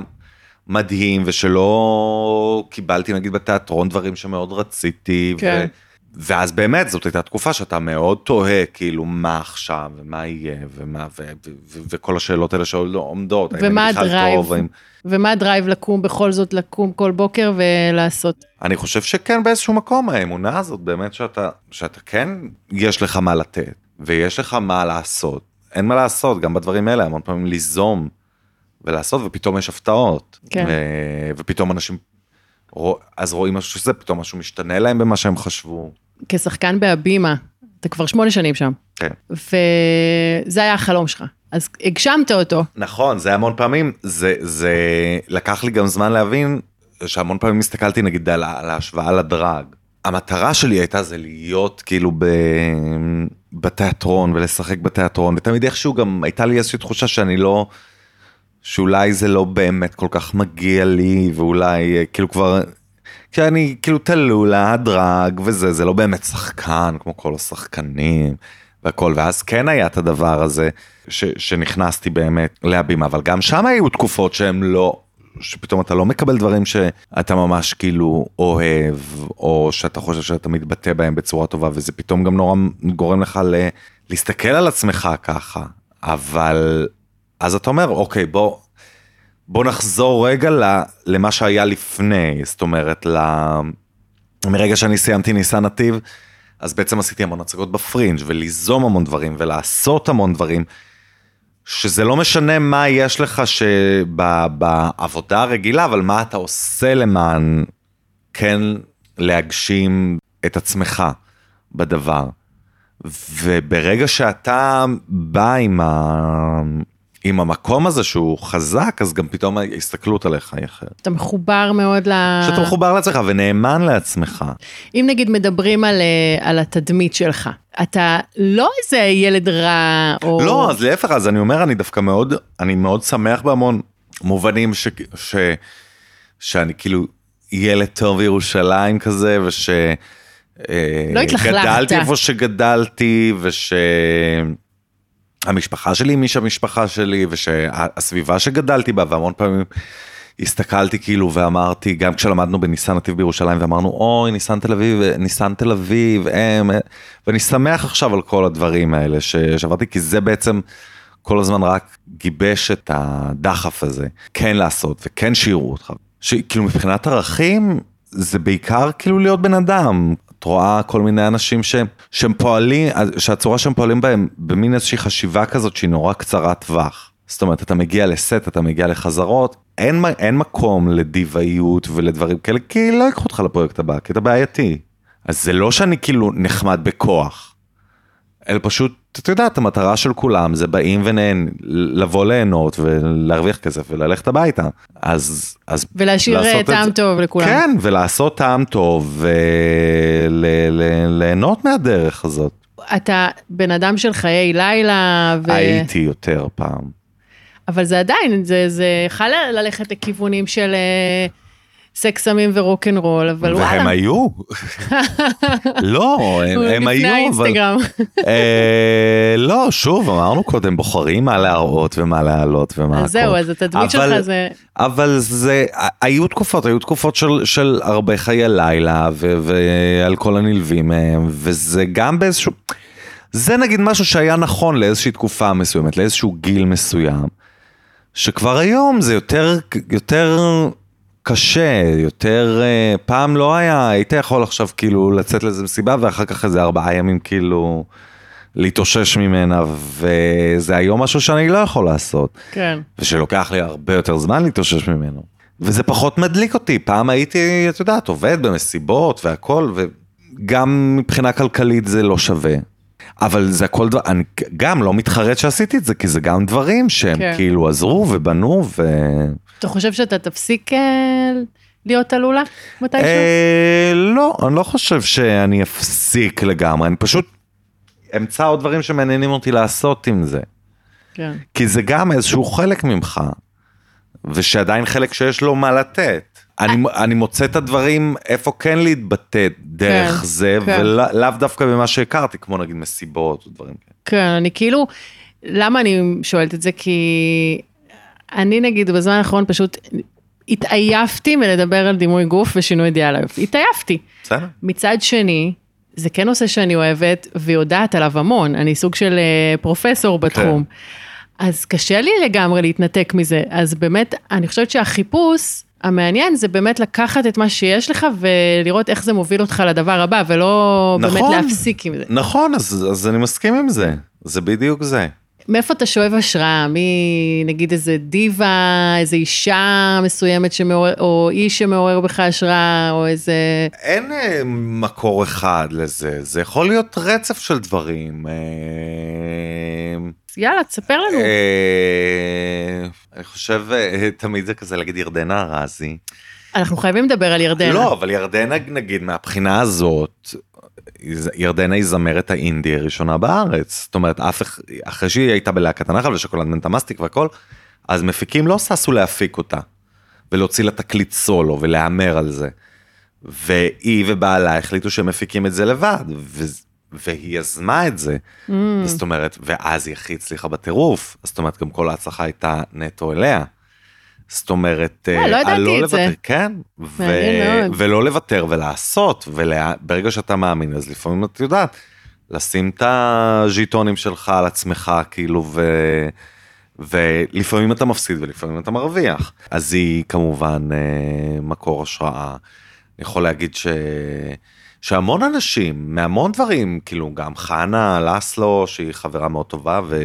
מדהים ושלא קיבלתי נגיד בתיאטרון דברים שמאוד רציתי. כן. ו... ואז באמת זאת הייתה תקופה שאתה מאוד תוהה כאילו מה עכשיו ומה יהיה ומה ו... ו... ו... וכל השאלות האלה שעומדות. ומה הדרייב? טוב, האם... ומה הדרייב לקום, בכל זאת לקום כל בוקר ולעשות. אני חושב שכן באיזשהו מקום האמונה הזאת באמת שאתה, שאתה כן יש לך מה לתת ויש לך מה לעשות. אין מה לעשות גם בדברים האלה המון פעמים ליזום ולעשות ופתאום יש הפתעות. כן. ו... ופתאום אנשים. אז רואים משהו שזה פתאום משהו משתנה להם במה שהם חשבו. כשחקן בהבימה, אתה כבר שמונה שנים שם, כן. וזה היה החלום שלך. אז הגשמת אותו. נכון זה המון פעמים זה זה לקח לי גם זמן להבין שהמון פעמים הסתכלתי נגיד על, על ההשוואה לדרג. המטרה שלי הייתה זה להיות כאילו ב... בתיאטרון ולשחק בתיאטרון ותמיד איכשהו גם הייתה לי איזושהי תחושה שאני לא שאולי זה לא באמת כל כך מגיע לי ואולי אה, כאילו כבר שאני כאילו תלולה הדרג וזה זה לא באמת שחקן כמו כל השחקנים והכל. ואז כן היה את הדבר הזה ש, שנכנסתי באמת להבימה אבל גם שם היו תקופות שהן לא שפתאום אתה לא מקבל דברים שאתה ממש כאילו אוהב, או שאתה חושב שאתה מתבטא בהם בצורה טובה, וזה פתאום גם נורא גורם לך ל... להסתכל על עצמך ככה, אבל אז אתה אומר, אוקיי, בוא, בוא נחזור רגע למה שהיה לפני, זאת אומרת, ל... מרגע שאני סיימתי ניסן נתיב, אז בעצם עשיתי המון הצגות בפרינג' וליזום המון דברים ולעשות המון דברים, שזה לא משנה מה יש לך בעבודה הרגילה, אבל מה אתה עושה למען כן להגשים את עצמך בדבר. וברגע שאתה בא עם, ה... עם המקום הזה שהוא חזק, אז גם פתאום ההסתכלות עליך היא אחרת. אתה מחובר מאוד ל... שאתה מחובר לעצמך ונאמן לעצמך. אם נגיד מדברים על, אה, על התדמית שלך, אתה לא איזה ילד רע או... לא, אז להפך, אז אני אומר, אני דווקא מאוד, אני מאוד שמח בהמון מובנים ש... ש... שאני כאילו ילד טוב בירושלים כזה, וש... לא התלכלכת. גדלתי איפה שגדלתי, וש... המשפחה שלי מי שהמשפחה שלי, ושהסביבה שגדלתי בה, והמון פעמים הסתכלתי כאילו ואמרתי, גם כשלמדנו בניסן נתיב בירושלים, ואמרנו, אוי, ניסן תל אביב, ניסן תל אביב, הם, ואני שמח עכשיו על כל הדברים האלה שעברתי, כי זה בעצם כל הזמן רק גיבש את הדחף הזה, כן לעשות וכן שיראו אותך. שכאילו מבחינת ערכים, זה בעיקר כאילו להיות בן אדם, רואה כל מיני אנשים ש, שהם פועלים, שהצורה שהם פועלים בהם, במין איזושהי חשיבה כזאת שהיא נורא קצרת טווח. זאת אומרת, אתה מגיע לסט, אתה מגיע לחזרות, אין, אין מקום לדיוואיות ולדברים כאלה, כי לא ייקחו אותך לפרויקט הבא, כי אתה בעייתי. אז זה לא שאני כאילו נחמד בכוח, אלא פשוט, אתה יודע, את המטרה של כולם זה באים ונהן, לבוא ליהנות ולהרוויח כסף וללכת הביתה. אז, אז ולהשאיר טעם טוב לכולם. כן, ולעשות טעם טוב וליהנות מהדרך הזאת. אתה בן אדם של חיי לילה. ו... הייתי יותר פעם. אבל זה עדיין, זה, זה יכול ללכת לכיוונים של... סקס סמים ורוקנרול, אבל והם וואלה. והם היו. לא, הם, הם היו, אבל... אה, לא, שוב, אמרנו קודם, בוחרים מה להראות ומה להעלות ומה אז זהו, אז התדמית שלך זה... אבל זה, היו תקופות, היו תקופות של, של הרבה חיי לילה ו, ועל כל הנלווים מהם, וזה גם באיזשהו... זה נגיד משהו שהיה נכון לאיזושהי תקופה מסוימת, לאיזשהו גיל מסוים, שכבר היום זה יותר, יותר קשה, יותר, אה, פעם לא היה, היית יכול עכשיו כאילו לצאת לאיזה מסיבה ואחר כך איזה ארבעה ימים כאילו להתאושש ממנה, וזה היום משהו שאני לא יכול לעשות. כן. ושלוקח לי הרבה יותר זמן להתאושש ממנו. וזה פחות מדליק אותי, פעם הייתי, את יודעת, עובד במסיבות והכל, וגם מבחינה כלכלית זה לא שווה. אבל זה הכל דבר, אני גם לא מתחרט שעשיתי את זה, כי זה גם דברים שהם כן. כאילו עזרו ובנו ו... אתה חושב שאתה תפסיק אה, להיות עלולה מתישהו? אה, לא, אני לא חושב שאני אפסיק לגמרי, אני פשוט אמצא עוד דברים שמעניינים אותי לעשות עם זה. כן. כי זה גם איזשהו חלק ממך, ושעדיין חלק שיש לו מה לתת. אני, אני מוצא את הדברים איפה כן להתבטא דרך כן, זה, כן. ולאו דווקא במה שהכרתי, כמו נגיד מסיבות או דברים כאלה. כן, אני כאילו, למה אני שואלת את זה? כי אני נגיד בזמן האחרון פשוט התעייפתי מלדבר על דימוי גוף ושינוי אידיאל היופי, התעייפתי. בסדר. מצד שני, זה כן נושא שאני אוהבת ויודעת עליו המון, אני סוג של אה, פרופסור כן. בתחום. אז קשה לי לגמרי להתנתק מזה, אז באמת, אני חושבת שהחיפוש המעניין זה באמת לקחת את מה שיש לך ולראות איך זה מוביל אותך לדבר הבא, ולא נכון, באמת להפסיק עם זה. נכון, אז, אז אני מסכים עם זה, זה בדיוק זה. מאיפה אתה שואב השראה? מי, נגיד איזה דיבה, איזה אישה מסוימת שמעורר, או איש שמעורר בך השראה, או איזה... אין אה, מקור אחד לזה, זה יכול להיות רצף של דברים. אה... יאללה, תספר לנו. אה... אני חושב, תמיד זה כזה להגיד ירדנה ארזי. אנחנו חייבים לדבר על ירדנה. לא, אבל ירדנה, נגיד, מהבחינה הזאת, ירדנה היא זמרת האינדי הראשונה בארץ. זאת אומרת, אף אחרי שהיא הייתה בלהקת הנחל ושוקולד מנטה מסטיק והכל, אז מפיקים לא ששו להפיק אותה, ולהוציא לה תקליט סולו ולהמר על זה. והיא ובעלה החליטו שהם מפיקים את זה לבד, ו... והיא יזמה את זה. Mm. זאת אומרת, ואז היא הכי הצליחה בטירוף, זאת אומרת, גם כל ההצלחה הייתה נטו אליה. זאת אומרת, אה, לא על ידעתי את זה. לוותר, כן, ו-. ולא לוותר ולעשות, וברגע שאתה מאמין, אז לפעמים את יודעת, לשים את הז'יטונים שלך על עצמך, כאילו, ו... ולפעמים אתה מפסיד ולפעמים אתה מרוויח. אז היא כמובן אה, מקור השראה. אני יכול להגיד ש... שהמון אנשים, מהמון דברים, כאילו גם חנה לסלו, שהיא חברה מאוד טובה ו...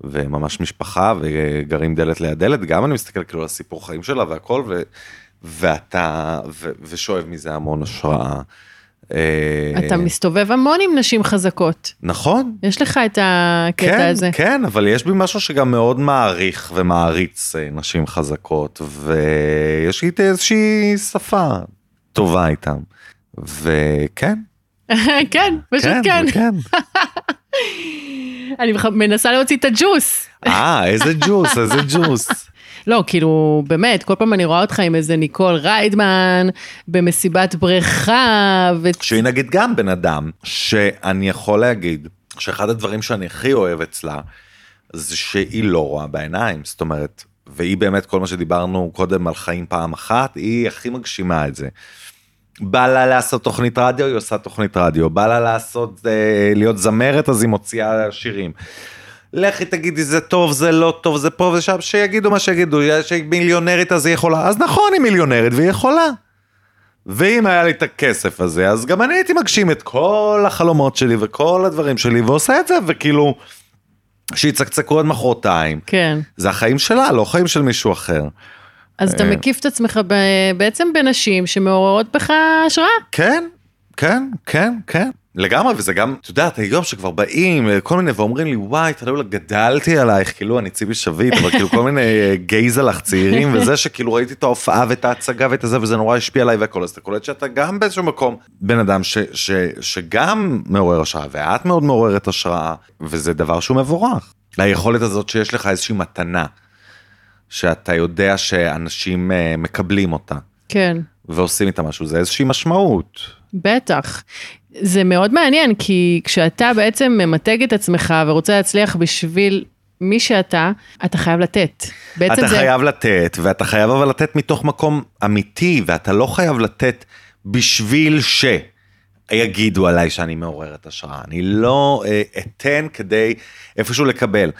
וממש משפחה וגרים דלת ליד דלת, גם אני מסתכל כאילו על הסיפור חיים שלה והכל, ו... ואתה, ו... ושואב מזה המון השראה. אה, אתה מסתובב המון עם נשים חזקות. נכון, יש לך את הקטע כן, הזה. כן, אבל יש בי משהו שגם מאוד מעריך ומעריץ אה, נשים חזקות, ויש לי איזושהי שפה טובה איתם. וכן, כן, פשוט כן. כן. אני מנסה להוציא את הג'וס. אה, איזה ג'וס, איזה ג'וס. לא, כאילו, באמת, כל פעם אני רואה אותך עם איזה ניקול ריידמן, במסיבת בריכה, ו... שהיא נגיד גם בן אדם, שאני יכול להגיד שאחד הדברים שאני הכי אוהב אצלה, זה שהיא לא רואה בעיניים, זאת אומרת, והיא באמת כל מה שדיברנו קודם על חיים פעם אחת, היא הכי מגשימה את זה. בא לה לעשות תוכנית רדיו, היא עושה תוכנית רדיו, בא לה לעשות, אה, להיות זמרת, אז היא מוציאה שירים. לכי תגידי זה טוב, זה לא טוב, זה פה ושם, שיגידו מה שיגידו, שהיא מיליונרית אז היא יכולה, אז נכון היא מיליונרית והיא יכולה. ואם היה לי את הכסף הזה, אז גם אני הייתי מגשים את כל החלומות שלי וכל הדברים שלי ועושה את זה, וכאילו, שיצקצקו עד מחרתיים. כן. זה החיים שלה, לא חיים של מישהו אחר. אז אתה אה. מקיף את עצמך בעצם בנשים שמעוררות בך השראה. כן, כן, כן, כן. לגמרי, וזה גם, את יודעת, היום שכבר באים אה, כל מיני ואומרים לי, וואי, אתה לא גדלתי עלייך, כאילו אני ציבי שביט, אבל כאילו כל מיני אה, גייזלח צעירים, וזה שכאילו ראיתי את ההופעה ואת ההצגה ואת הזה, וזה נורא השפיע עליי והכל, אז אתה קולט שאתה גם באיזשהו מקום בן אדם ש, ש, שגם מעורר השראה, ואת מאוד מעוררת השראה, וזה דבר שהוא מבורך. היכולת הזאת שיש לך איזושהי מתנה, שאתה יודע שאנשים אה, מקבלים אותה, כן. ועושים איתה משהו, זה איזושהי משמעות. בטח. זה מאוד מעניין, כי כשאתה בעצם ממתג את עצמך ורוצה להצליח בשביל מי שאתה, אתה חייב לתת. בעצם אתה זה... חייב לתת, ואתה חייב אבל לתת מתוך מקום אמיתי, ואתה לא חייב לתת בשביל ש... יגידו עליי שאני מעוררת השראה. אני לא אה, אתן כדי איפשהו לקבל.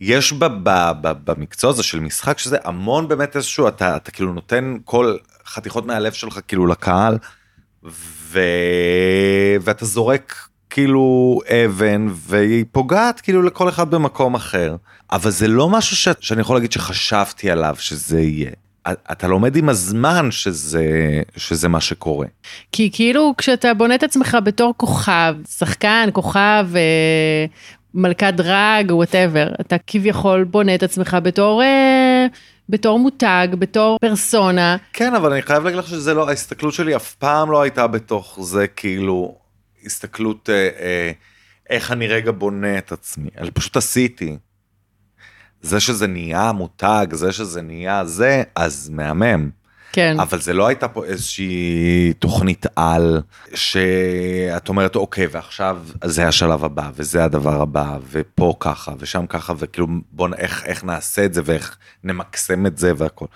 יש ב, ב, ב, במקצוע הזה של משחק שזה המון באמת איזשהו, אתה, אתה כאילו נותן כל חתיכות מהלב שלך כאילו לקהל, ו... ואתה זורק כאילו אבן, והיא פוגעת כאילו לכל אחד במקום אחר. אבל זה לא משהו ש... שאני יכול להגיד שחשבתי עליו שזה יהיה. אתה לומד עם הזמן שזה, שזה מה שקורה. כי כאילו כשאתה בונה את עצמך בתור כוכב, שחקן, כוכב, אה, מלכת דראג, whatever, אתה כביכול בונה את עצמך בתור, אה, בתור מותג, בתור פרסונה. כן, אבל אני חייב להגיד לך שזה לא, ההסתכלות שלי אף פעם לא הייתה בתוך זה כאילו הסתכלות אה, אה, איך אני רגע בונה את עצמי, אני פשוט עשיתי. זה שזה נהיה מותג, זה שזה נהיה זה, אז מהמם. כן. אבל זה לא הייתה פה איזושהי תוכנית על, שאת אומרת, אוקיי, ועכשיו זה השלב הבא, וזה הדבר הבא, ופה ככה, ושם ככה, וכאילו, בוא, נ- איך, איך נעשה את זה, ואיך נמקסם את זה והכל.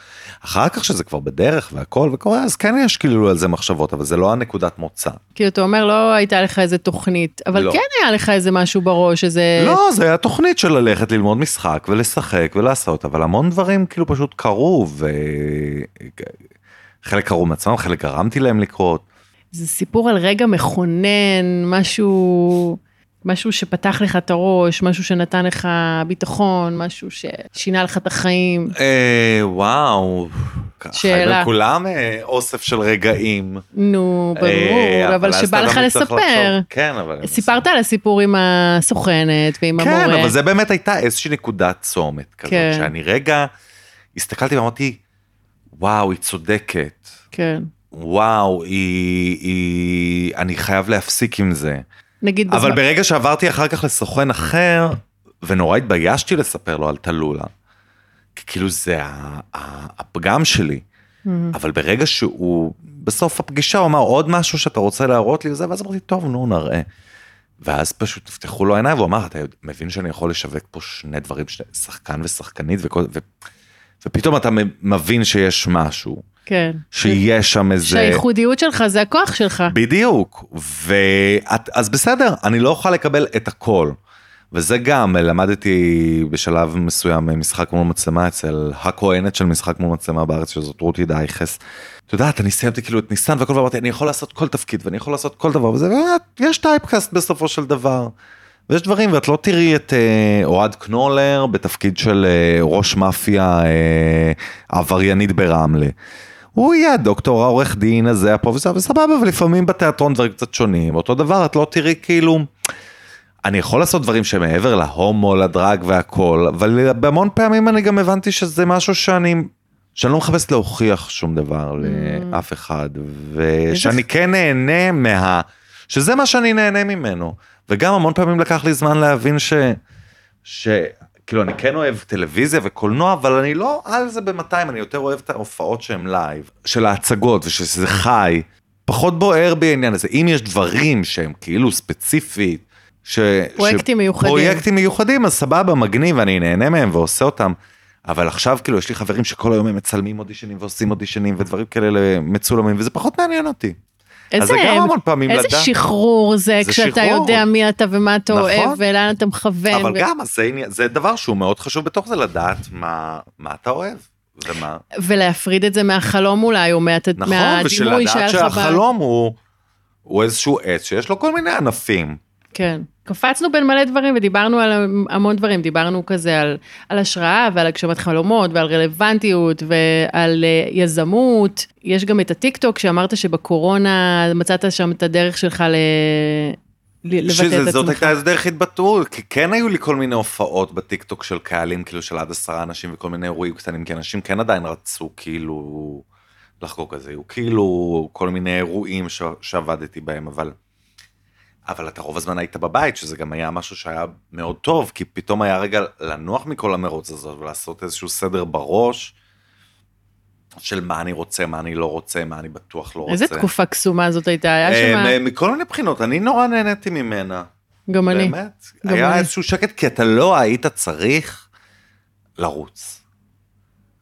אחר כך שזה כבר בדרך והכל וקורה, אז כן יש כאילו על זה מחשבות, אבל זה לא הנקודת מוצא. כאילו אתה אומר לא הייתה לך איזה תוכנית, אבל לא. כן היה לך איזה משהו בראש, איזה... לא, זה היה תוכנית של ללכת ללמוד משחק ולשחק ולעשות, אבל המון דברים כאילו פשוט קרו, וחלק קרו מעצמם, חלק גרמתי להם לקרות. זה סיפור על רגע מכונן, משהו, משהו שפתח לך את הראש, משהו שנתן לך ביטחון, משהו ששינה לך את החיים. אה, וואו. שאלה. חיים כולם אה, אוסף של רגעים. נו, ברור, אה, אבל אז שבא לך לספר. לחשוב. כן, אבל... סיפרת על הסיפור עם הסוכנת ועם כן, המורה. אבל זה באמת הייתה איזושהי נקודת צומת כזאת, כן. שאני רגע הסתכלתי ואמרתי, וואו, היא צודקת. כן. וואו, היא, היא... אני חייב להפסיק עם זה. נגיד אבל בזמן... ברגע שעברתי אחר כך לסוכן אחר, ונורא התביישתי לספר לו על טלולה, כי כאילו זה הפגם שלי. אבל ברגע שהוא, בסוף הפגישה הוא אמר עוד משהו שאתה רוצה להראות לי וזה, ואז אמרתי, טוב, נו, נראה. ואז פשוט נפתחו לו העיניים, והוא אמר, אתה מבין שאני יכול לשווק פה שני דברים, שני, שחקן ושחקנית, וכל, ו, ופתאום אתה מבין שיש משהו, כן. שיש שם איזה... שהייחודיות שלך זה הכוח שלך. בדיוק, ואת, אז בסדר, אני לא אוכל לקבל את הכל. וזה גם, למדתי בשלב מסוים משחק מול מצלמה אצל הכהנת של משחק מול מצלמה בארץ, שזאת רותי דייכס. את יודעת, אני סיימתי כאילו את ניסן והכל ואמרתי, אני יכול לעשות כל תפקיד ואני יכול לעשות כל דבר, וזה באמת, יש טייפקאסט בסופו של דבר. ויש דברים, ואת לא תראי את אה, אוהד קנולר בתפקיד של אה, ראש מאפיה אה, עבריינית ברמלה. הוא יהיה הדוקטור העורך דין הזה, הפרופסור, וסבבה, ולפעמים בתיאטרון דברים קצת שונים. אותו דבר, את לא תראי כאילו... אני יכול לעשות דברים שמעבר להומו, לדרג והכל, אבל בהמון פעמים אני גם הבנתי שזה משהו שאני, שאני לא מחפש להוכיח שום דבר mm. לאף אחד, ושאני כן נהנה מה... שזה מה שאני נהנה ממנו. וגם המון פעמים לקח לי זמן להבין ש... ש... כאילו אני כן אוהב טלוויזיה וקולנוע, אבל אני לא על זה ב-200, אני יותר אוהב את ההופעות שהן live, של ההצגות ושזה חי. פחות בוער בי העניין הזה. אם יש דברים שהם כאילו ספציפית, ש... פרויקטים ש... מיוחדים. פרויקטים מיוחדים, אז סבבה, מגניב, אני נהנה מהם ועושה אותם. אבל עכשיו כאילו יש לי חברים שכל היום הם מצלמים אודישנים ועושים אודישנים ודברים כאלה מצולמים, וזה פחות מעניין אותי. איזה, אז זה גם המון פעמים איזה לדע... שחרור זה, זה כשאתה שחרור. יודע מי אתה ומה אתה נכון. אוהב ולאן אתה מכוון. אבל ו... גם, זה, זה דבר שהוא מאוד חשוב בתוך זה לדעת מה, מה אתה אוהב. ומה... ולהפריד את זה מהחלום אולי, או מה, נכון, מהדימוי שהיה לך. נכון, ושלדעת שהחלום הוא, הוא איזשהו עץ שיש לו כל מיני ענפים. כן. קפצנו בין מלא דברים ודיברנו על המון דברים, דיברנו כזה על, על השראה ועל הגשמת חלומות ועל רלוונטיות ועל uh, יזמות. יש גם את הטיק טוק שאמרת שבקורונה מצאת שם את הדרך שלך ל... לבטא את עצמך. זאת הייתה איזה דרך התבטאות, כי כן היו לי כל מיני הופעות בטיק טוק של קהלים, כאילו של עד עשרה אנשים וכל מיני אירועים קטנים, כי אנשים כן עדיין רצו כאילו לחגוג את זה, היו כאילו כל מיני אירועים ש... שעבדתי בהם, אבל... אבל אתה רוב הזמן היית בבית, שזה גם היה משהו שהיה מאוד טוב, כי פתאום היה רגע לנוח מכל המרוץ הזאת ולעשות איזשהו סדר בראש. של מה אני רוצה, מה אני לא רוצה, מה אני בטוח לא רוצה. איזה תקופה קסומה זאת הייתה, היה שם... אה, מכל מיני בחינות, אני נורא נהניתי ממנה. גם אני. באמת. היה אני. איזשהו שקט, כי אתה לא היית צריך לרוץ.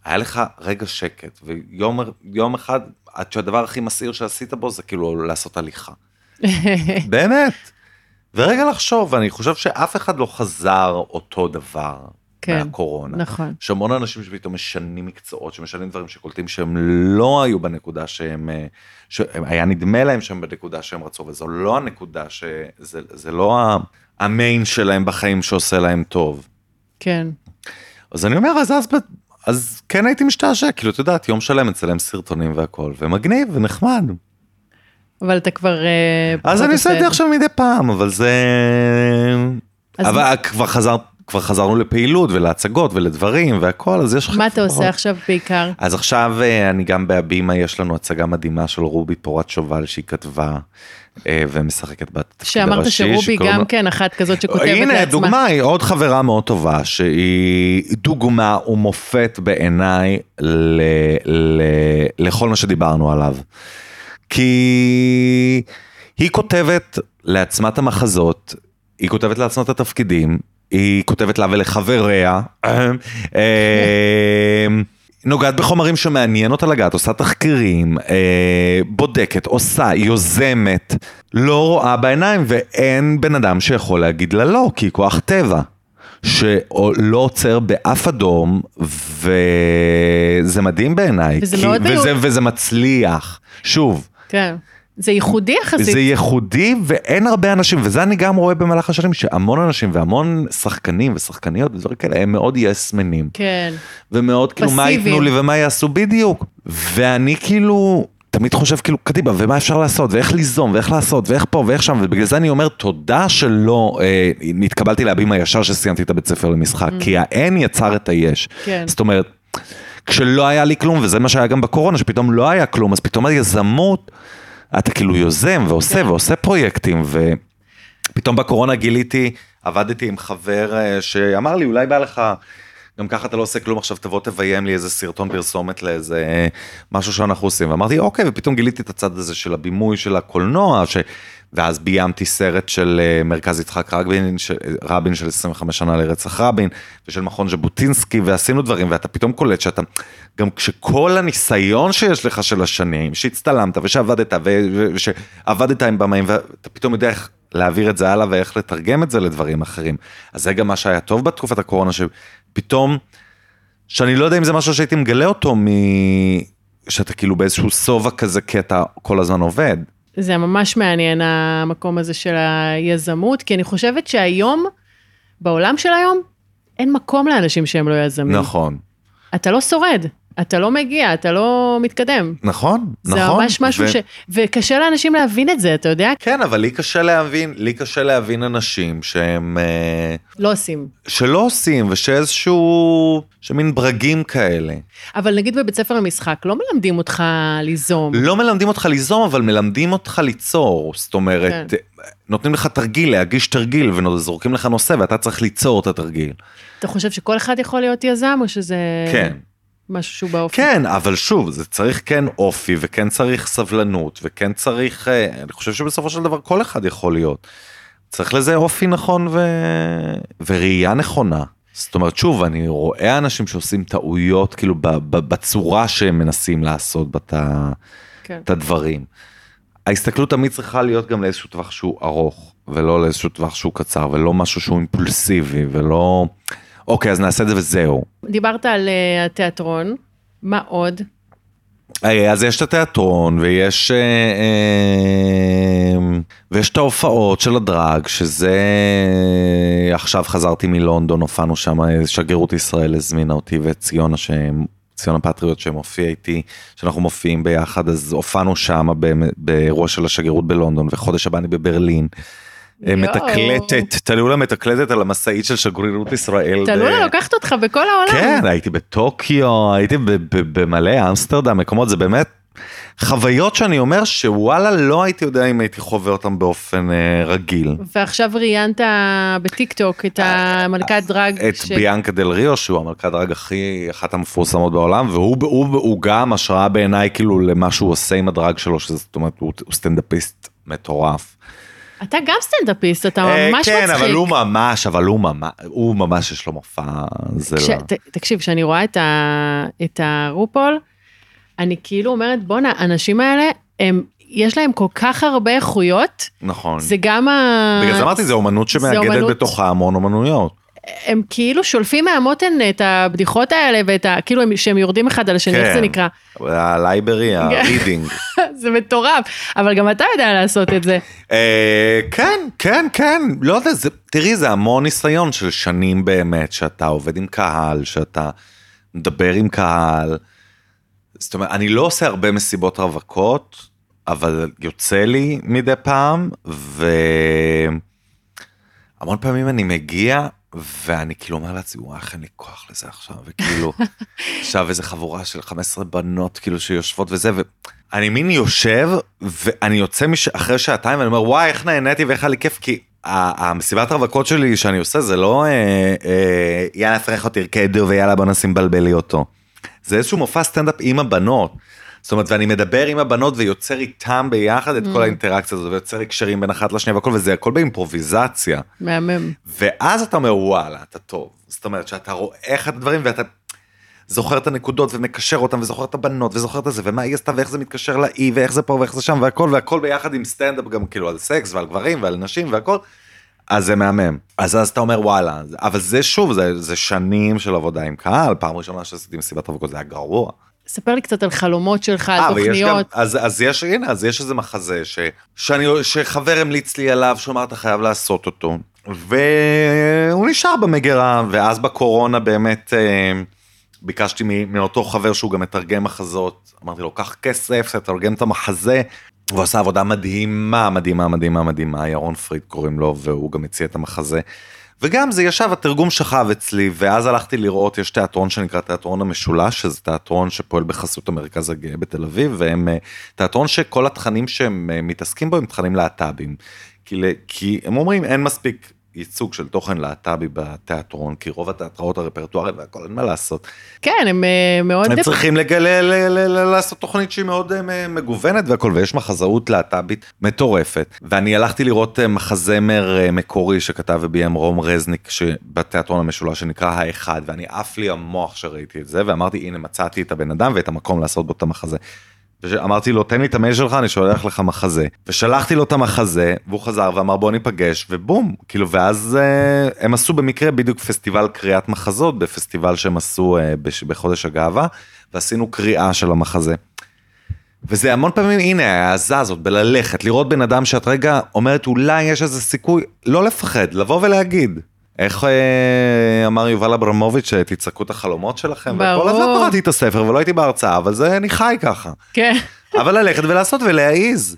היה לך רגע שקט, ויום אחד, עד שהדבר הכי מסעיר שעשית בו זה כאילו לעשות הליכה. באמת. ורגע לחשוב, אני חושב שאף אחד לא חזר אותו דבר כן, מהקורונה. נכון. יש המון אנשים שפתאום משנים מקצועות, שמשנים דברים שקולטים שהם לא היו בנקודה שהם, אה, שהיה נדמה להם שהם בנקודה שהם רצו, וזו לא הנקודה, שזה זה לא המיין שלהם בחיים שעושה להם טוב. כן. אז אני אומר, אז, אז, אז כן הייתי משתעשע, כאילו, את יודעת, יום שלם מצלם סרטונים והכל, ומגניב ונחמד. אבל אתה כבר... אה, אז אני עושה את זה עכשיו מדי פעם, אבל זה... אבל כבר חזר... כבר חזרנו לפעילות ולהצגות ולדברים והכל, אז יש לך... מה אתה עושה עכשיו בעיקר? אז עכשיו אה, אני גם בהבימה, יש לנו הצגה מדהימה של רובי פורת שובל שהיא כתבה אה, ומשחקת בתפקיד הראשי. שאמרת שרובי גם כן אחת כזאת שכותבת לעצמה. הנה, דוגמה, היא עוד חברה מאוד טובה, שהיא דוגמה ומופת בעיניי לכל מה שדיברנו עליו. כי היא כותבת לעצמה את המחזות, היא כותבת לעצמה את התפקידים, היא כותבת לה ולחבריה, אה, נוגעת בחומרים שמעניין אותה לגעת, עושה תחקירים, אה, בודקת, עושה, יוזמת, לא רואה בעיניים, ואין בן אדם שיכול להגיד לה לא, כי היא כוח טבע. שלא עוצר באף אדום, וזה מדהים בעיניי. וזה כי, מאוד וזה, וזה מצליח. שוב, כן. זה ייחודי יחסית. זה ייחודי ואין הרבה אנשים, וזה אני גם רואה במהלך השנים, שהמון אנשים והמון שחקנים ושחקניות ודברים כאלה, הם מאוד יסמנים. כן. ומאוד כאילו, מה ייתנו לי ומה יעשו בדיוק. ואני כאילו... תמיד חושב כאילו קדימה ומה אפשר לעשות ואיך ליזום ואיך לעשות ואיך פה ואיך שם ובגלל זה אני אומר תודה שלא אה, נתקבלתי להבימה ישר שסיימתי את הבית ספר למשחק mm. כי האין יצר את היש. כן. זאת אומרת כשלא היה לי כלום, וזה מה שהיה גם בקורונה, שפתאום לא היה כלום, אז פתאום היזמות, אתה כאילו יוזם ועושה כן. ועושה פרויקטים, ופתאום בקורונה גיליתי, עבדתי עם חבר אה, שאמר לי, אולי בא לך גם ככה אתה לא עושה כלום, עכשיו תבוא תביים לי איזה סרטון פרסומת לאיזה אה, משהו שאנחנו עושים. ואמרתי, אוקיי, ופתאום גיליתי את הצד הזה של הבימוי של הקולנוע, ש... ואז ביימתי סרט של אה, מרכז יצחק רבין, ש... רבין של 25 שנה לרצח רבין, ושל מכון ז'בוטינסקי, ועשינו דברים, ואתה פתאום קולט שאתה, גם כשכל הניסיון שיש לך של השנים, שהצטלמת ושעבדת. ושעבדת עם במאים, ואתה פתאום יודע איך להעביר את זה הלאה ואיך לתרגם את זה לדברים אחרים. אז זה גם מה שהיה טוב בתקופת הקורונה, שפתאום, שאני לא יודע אם זה משהו שהייתי מגלה אותו מ... שאתה כאילו באיזשהו שובע כזה, כי אתה כל הזמן עובד. זה ממש מעניין המקום הזה של היזמות, כי אני חושבת שהיום, בעולם של היום, אין מקום לאנשים שהם לא יזמים. נכון. אתה לא שורד. אתה לא מגיע, אתה לא מתקדם. נכון, זה נכון. זה ממש משהו ו- ש... וקשה לאנשים להבין את זה, אתה יודע? כן, אבל לי קשה להבין, לי קשה להבין אנשים שהם, אה, לא עושים. שלא עושים, ושאיזשהו, שמין ברגים כאלה. אבל נגיד בבית ספר למשחק, לא מלמדים אותך ליזום. לא מלמדים אותך ליזום, אבל מלמדים אותך ליצור. זאת אומרת, כן. נותנים לך תרגיל, להגיש תרגיל, וזורקים לך נושא, ואתה צריך ליצור את התרגיל. אתה חושב שכל אחד יכול להיות יזם, או שזה כן. משהו שהוא באופי? כן, אבל שוב, זה צריך כן אופי, וכן צריך סבלנות, וכן צריך, אה, אני חושב שבסופו של דבר כל אחד יכול להיות. צריך לזה אופי נכון ו... וראייה נכונה. זאת אומרת, שוב, אני רואה אנשים שעושים טעויות, כאילו, בצורה שהם מנסים לעשות בת... ה- כן. את הדברים. ההסתכלות תמיד צריכה להיות גם לאיזשהו טווח שהוא ארוך, ולא לאיזשהו טווח שהוא קצר, ולא משהו שהוא אימפולסיבי, ולא... אוקיי, אז נעשה את זה וזהו. דיברת על אה, התיאטרון, מה עוד? אה, אז יש את התיאטרון ויש אה, ויש את ההופעות של הדרג שזה עכשיו חזרתי מלונדון הופענו שם שגרירות ישראל הזמינה אותי ואת ציונה שהם ציונה פטריוט שמופיע איתי שאנחנו מופיעים ביחד אז הופענו שם באירוע של השגרירות בלונדון וחודש הבא אני בברלין. אה. מתקלטת, תלולה מתקלטת על המשאית של שגרירות ישראל. תלולה לוקחת אותך בכל העולם. כן, הייתי בטוקיו, הייתי במלא אמסטרדם, מקומות, זה באמת חוויות שאני אומר שוואלה לא הייתי יודע אם הייתי חווה אותם באופן אה, רגיל. ועכשיו ראיינת בטיק טוק את המלכת דרג. את ש- ביאנקה דל ריו שהוא המלכת דרג הכי אחת המפורסמות בעולם והוא הוא, הוא גם השראה בעיניי כאילו למה שהוא עושה עם הדרג שלו שזה זאת אומרת הוא סטנדאפיסט מטורף. אתה גם סטנדאפיסט, אתה אה, ממש כן מצחיק. אבל הוא ממש אבל הוא ממש הוא ממש יש לו מופע זה לא. תקשיב, כשאני רואה את הרופול, אני כאילו אומרת, בואנה, האנשים האלה, הם, יש להם כל כך הרבה איכויות, נכון. זה גם ה... בגלל זה אמרתי זה אומנות שמאגדת בתוכה המון אומנויות. הם כאילו שולפים מהמותן את הבדיחות האלה, ואת ה... כאילו, הם- שהם יורדים אחד על השני, איך זה כן. נקרא? ה library, ה reading. זה מטורף, אבל גם אתה יודע לעשות את זה. אה, כן, כן, כן, לא יודע, זה, תראי, זה המון ניסיון של שנים באמת, שאתה עובד עם קהל, שאתה מדבר עם קהל. זאת אומרת, אני לא עושה הרבה מסיבות רווקות, אבל יוצא לי מדי פעם, והמון פעמים אני מגיע, ואני כאילו אומר לעצמי, וואי, איך אין לי כוח לזה עכשיו, וכאילו, עכשיו איזה חבורה של 15 בנות כאילו שיושבות וזה, ואני מין יושב, ואני יוצא מש... אחרי שעתיים, ואני אומר, וואי, איך נהניתי ואיך היה לי כיף, כי המסיבת הרווקות שלי שאני עושה, זה לא, אה, אה, יאללה, פרחות תרקדו, ויאללה, בוא נשים בלבלי אותו. זה איזשהו מופע סטנדאפ עם הבנות. זאת אומרת, ואני מדבר עם הבנות ויוצר איתם ביחד את כל האינטראקציה הזאת, ויוצר הקשרים בין אחת לשנייה והכל, וזה הכל באימפרוביזציה. מהמם. ואז אתה אומר, וואלה, אתה טוב. זאת אומרת, שאתה רואה איך הדברים, ואתה זוכר את הנקודות ומקשר אותם, וזוכר את הבנות, וזוכר את זה, ומה היא עשתה, ואיך זה מתקשר לאי, ואיך זה פה, ואיך זה שם, והכל, והכל ביחד עם סטנדאפ גם כאילו על סקס, ועל גברים, ועל נשים, והכל. אז זה מהמם. אז אז אתה אומר וואלה, אבל זה שוב, זה, זה שנים של עבודה עם קהל, פעם ראשונה שעשיתי מסיבת אבוקות זה היה גרוע. ספר לי קצת על חלומות שלך, על אה, גם, תוכניות. אז, אז יש, הנה, אז יש איזה מחזה ש, שאני, שחבר המליץ לי עליו, שהוא אמר, אתה חייב לעשות אותו. והוא נשאר במגירה, ואז בקורונה באמת אה, ביקשתי מאותו חבר שהוא גם מתרגם מחזות, אמרתי לו, קח כסף, תתרגם את המחזה. הוא עשה עבודה מדהימה, מדהימה, מדהימה, מדהימה, ירון פריד קוראים לו, והוא גם הציע את המחזה. וגם זה ישב, התרגום שכב אצלי, ואז הלכתי לראות, יש תיאטרון שנקרא תיאטרון המשולש, שזה תיאטרון שפועל בחסות המרכז הגאה בתל אביב, והם אה, תיאטרון שכל התכנים שהם אה, מתעסקים בו הם תכנים להט"בים. כי, כי הם אומרים, אין מספיק ייצוג של תוכן להט"בי בתיאטרון, כי רוב התיאטראות הרפרטואריים והכל, אין מה לעשות. כן, הם אה, מאוד... הם צריכים לעשות תוכנית שהיא מאוד אה, מגוונת והכל, ויש מחזאות להט"בית מטורפת. ואני הלכתי לראות אה, מחזמר מקורי שכתב וביים רום רזניק בתיאטרון המשולש שנקרא האחד, ואני עף לי המוח שראיתי את זה, ואמרתי, הנה מצאתי את הבן אדם ואת המקום לעשות בו את המחזה. אמרתי לו תן לי את המייל שלך אני שולח לך מחזה. ושלחתי לו את המחזה והוא חזר ואמר בוא ניפגש ובום כאילו ואז אה, הם עשו במקרה בדיוק פסטיבל קריאת מחזות בפסטיבל שהם עשו אה, בחודש הגאווה ועשינו קריאה של המחזה. וזה המון פעמים הנה ההעזה הזאת בללכת לראות בן אדם שאת רגע אומרת אולי יש איזה סיכוי לא לפחד לבוא ולהגיד איך אה, אמר יובל אברמוביץ', תצעקו את החלומות שלכם? ברור. וכל הזמן קראתי את הספר ולא הייתי בהרצאה, אבל זה, אני חי ככה. כן. אבל ללכת ולעשות ולהעיז.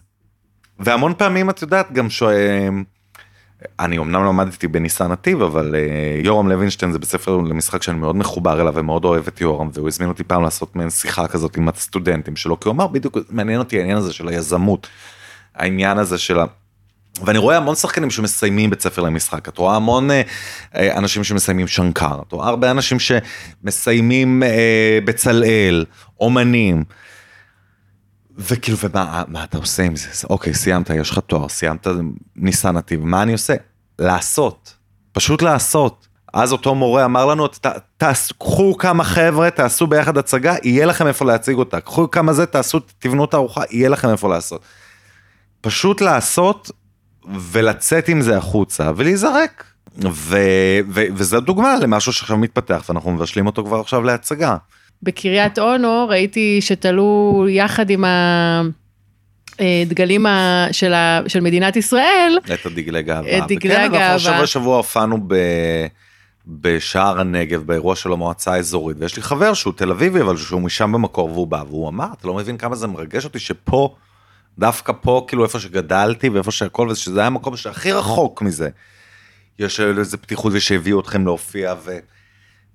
והמון פעמים את יודעת גם ש... אני אמנם למדתי בניסן נתיב, אבל uh, יורם לוינשטיין זה בספר למשחק שאני מאוד מחובר אליו ומאוד אוהב את יורם, והוא הזמין אותי פעם לעשות מעין שיחה כזאת עם הסטודנטים שלו, כי הוא אמר בדיוק, מעניין אותי העניין הזה של היזמות, העניין הזה של ה... ואני רואה המון שחקנים שמסיימים בית ספר למשחק, את רואה המון אה, אה, אנשים שמסיימים שנקר, את רואה הרבה אנשים שמסיימים אה, בצלאל, אומנים. וכאילו, ומה מה אתה עושה עם זה? אוקיי, סיימת, יש לך תואר, סיימת ניסן נתיב, מה אני עושה? לעשות, פשוט לעשות. אז אותו מורה אמר לנו, קחו כמה חבר'ה, תעשו ביחד הצגה, יהיה לכם איפה להציג אותה. קחו כמה זה, תעשו, תבנו את הארוחה, יהיה לכם איפה לעשות. פשוט לעשות ולצאת עם זה החוצה ולהיזרק. ו- ו- וזו דוגמה למשהו שעכשיו מתפתח ואנחנו מבשלים אותו כבר עכשיו להצגה. בקריית אונו ראיתי שתלו יחד עם הדגלים של, ה- של מדינת ישראל. את הדגלי גאווה. את דגלי הגאווה. וכן, אנחנו שבוע שבוע הופענו ב... בשער הנגב באירוע של המועצה האזורית ויש לי חבר שהוא תל אביבי אבל שהוא משם במקור והוא בא והוא אמר אתה לא מבין כמה זה מרגש אותי שפה דווקא פה, כאילו איפה שגדלתי ואיפה שהכל, ושזה היה המקום שהכי רחוק מזה. יש איזה פתיחות ושהביאו אתכם להופיע, ו...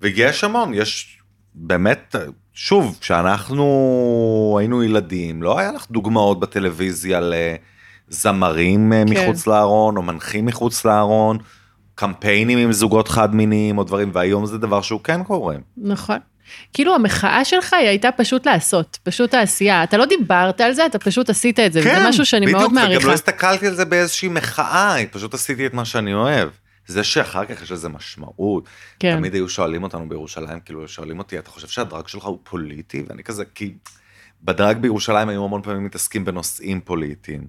ויש המון, יש באמת, שוב, כשאנחנו היינו ילדים, לא היה לך דוגמאות בטלוויזיה לזמרים אה, כן. מחוץ לארון, או מנחים מחוץ לארון, קמפיינים עם זוגות חד מיניים או דברים, והיום זה דבר שהוא כן קורה. נכון. כאילו המחאה שלך היא הייתה פשוט לעשות, פשוט העשייה. אתה לא דיברת על זה, אתה פשוט עשית את זה, כן, וזה משהו שאני בדיוק, מאוד מעריכה. וגם לא הסתכלתי על זה באיזושהי מחאה, פשוט עשיתי את מה שאני אוהב. זה שאחר כך יש לזה משמעות. כן. תמיד היו שואלים אותנו בירושלים, כאילו שואלים אותי, אתה חושב שהדרג שלך הוא פוליטי? ואני כזה, כי בדרג בירושלים היו המון פעמים מתעסקים בנושאים פוליטיים.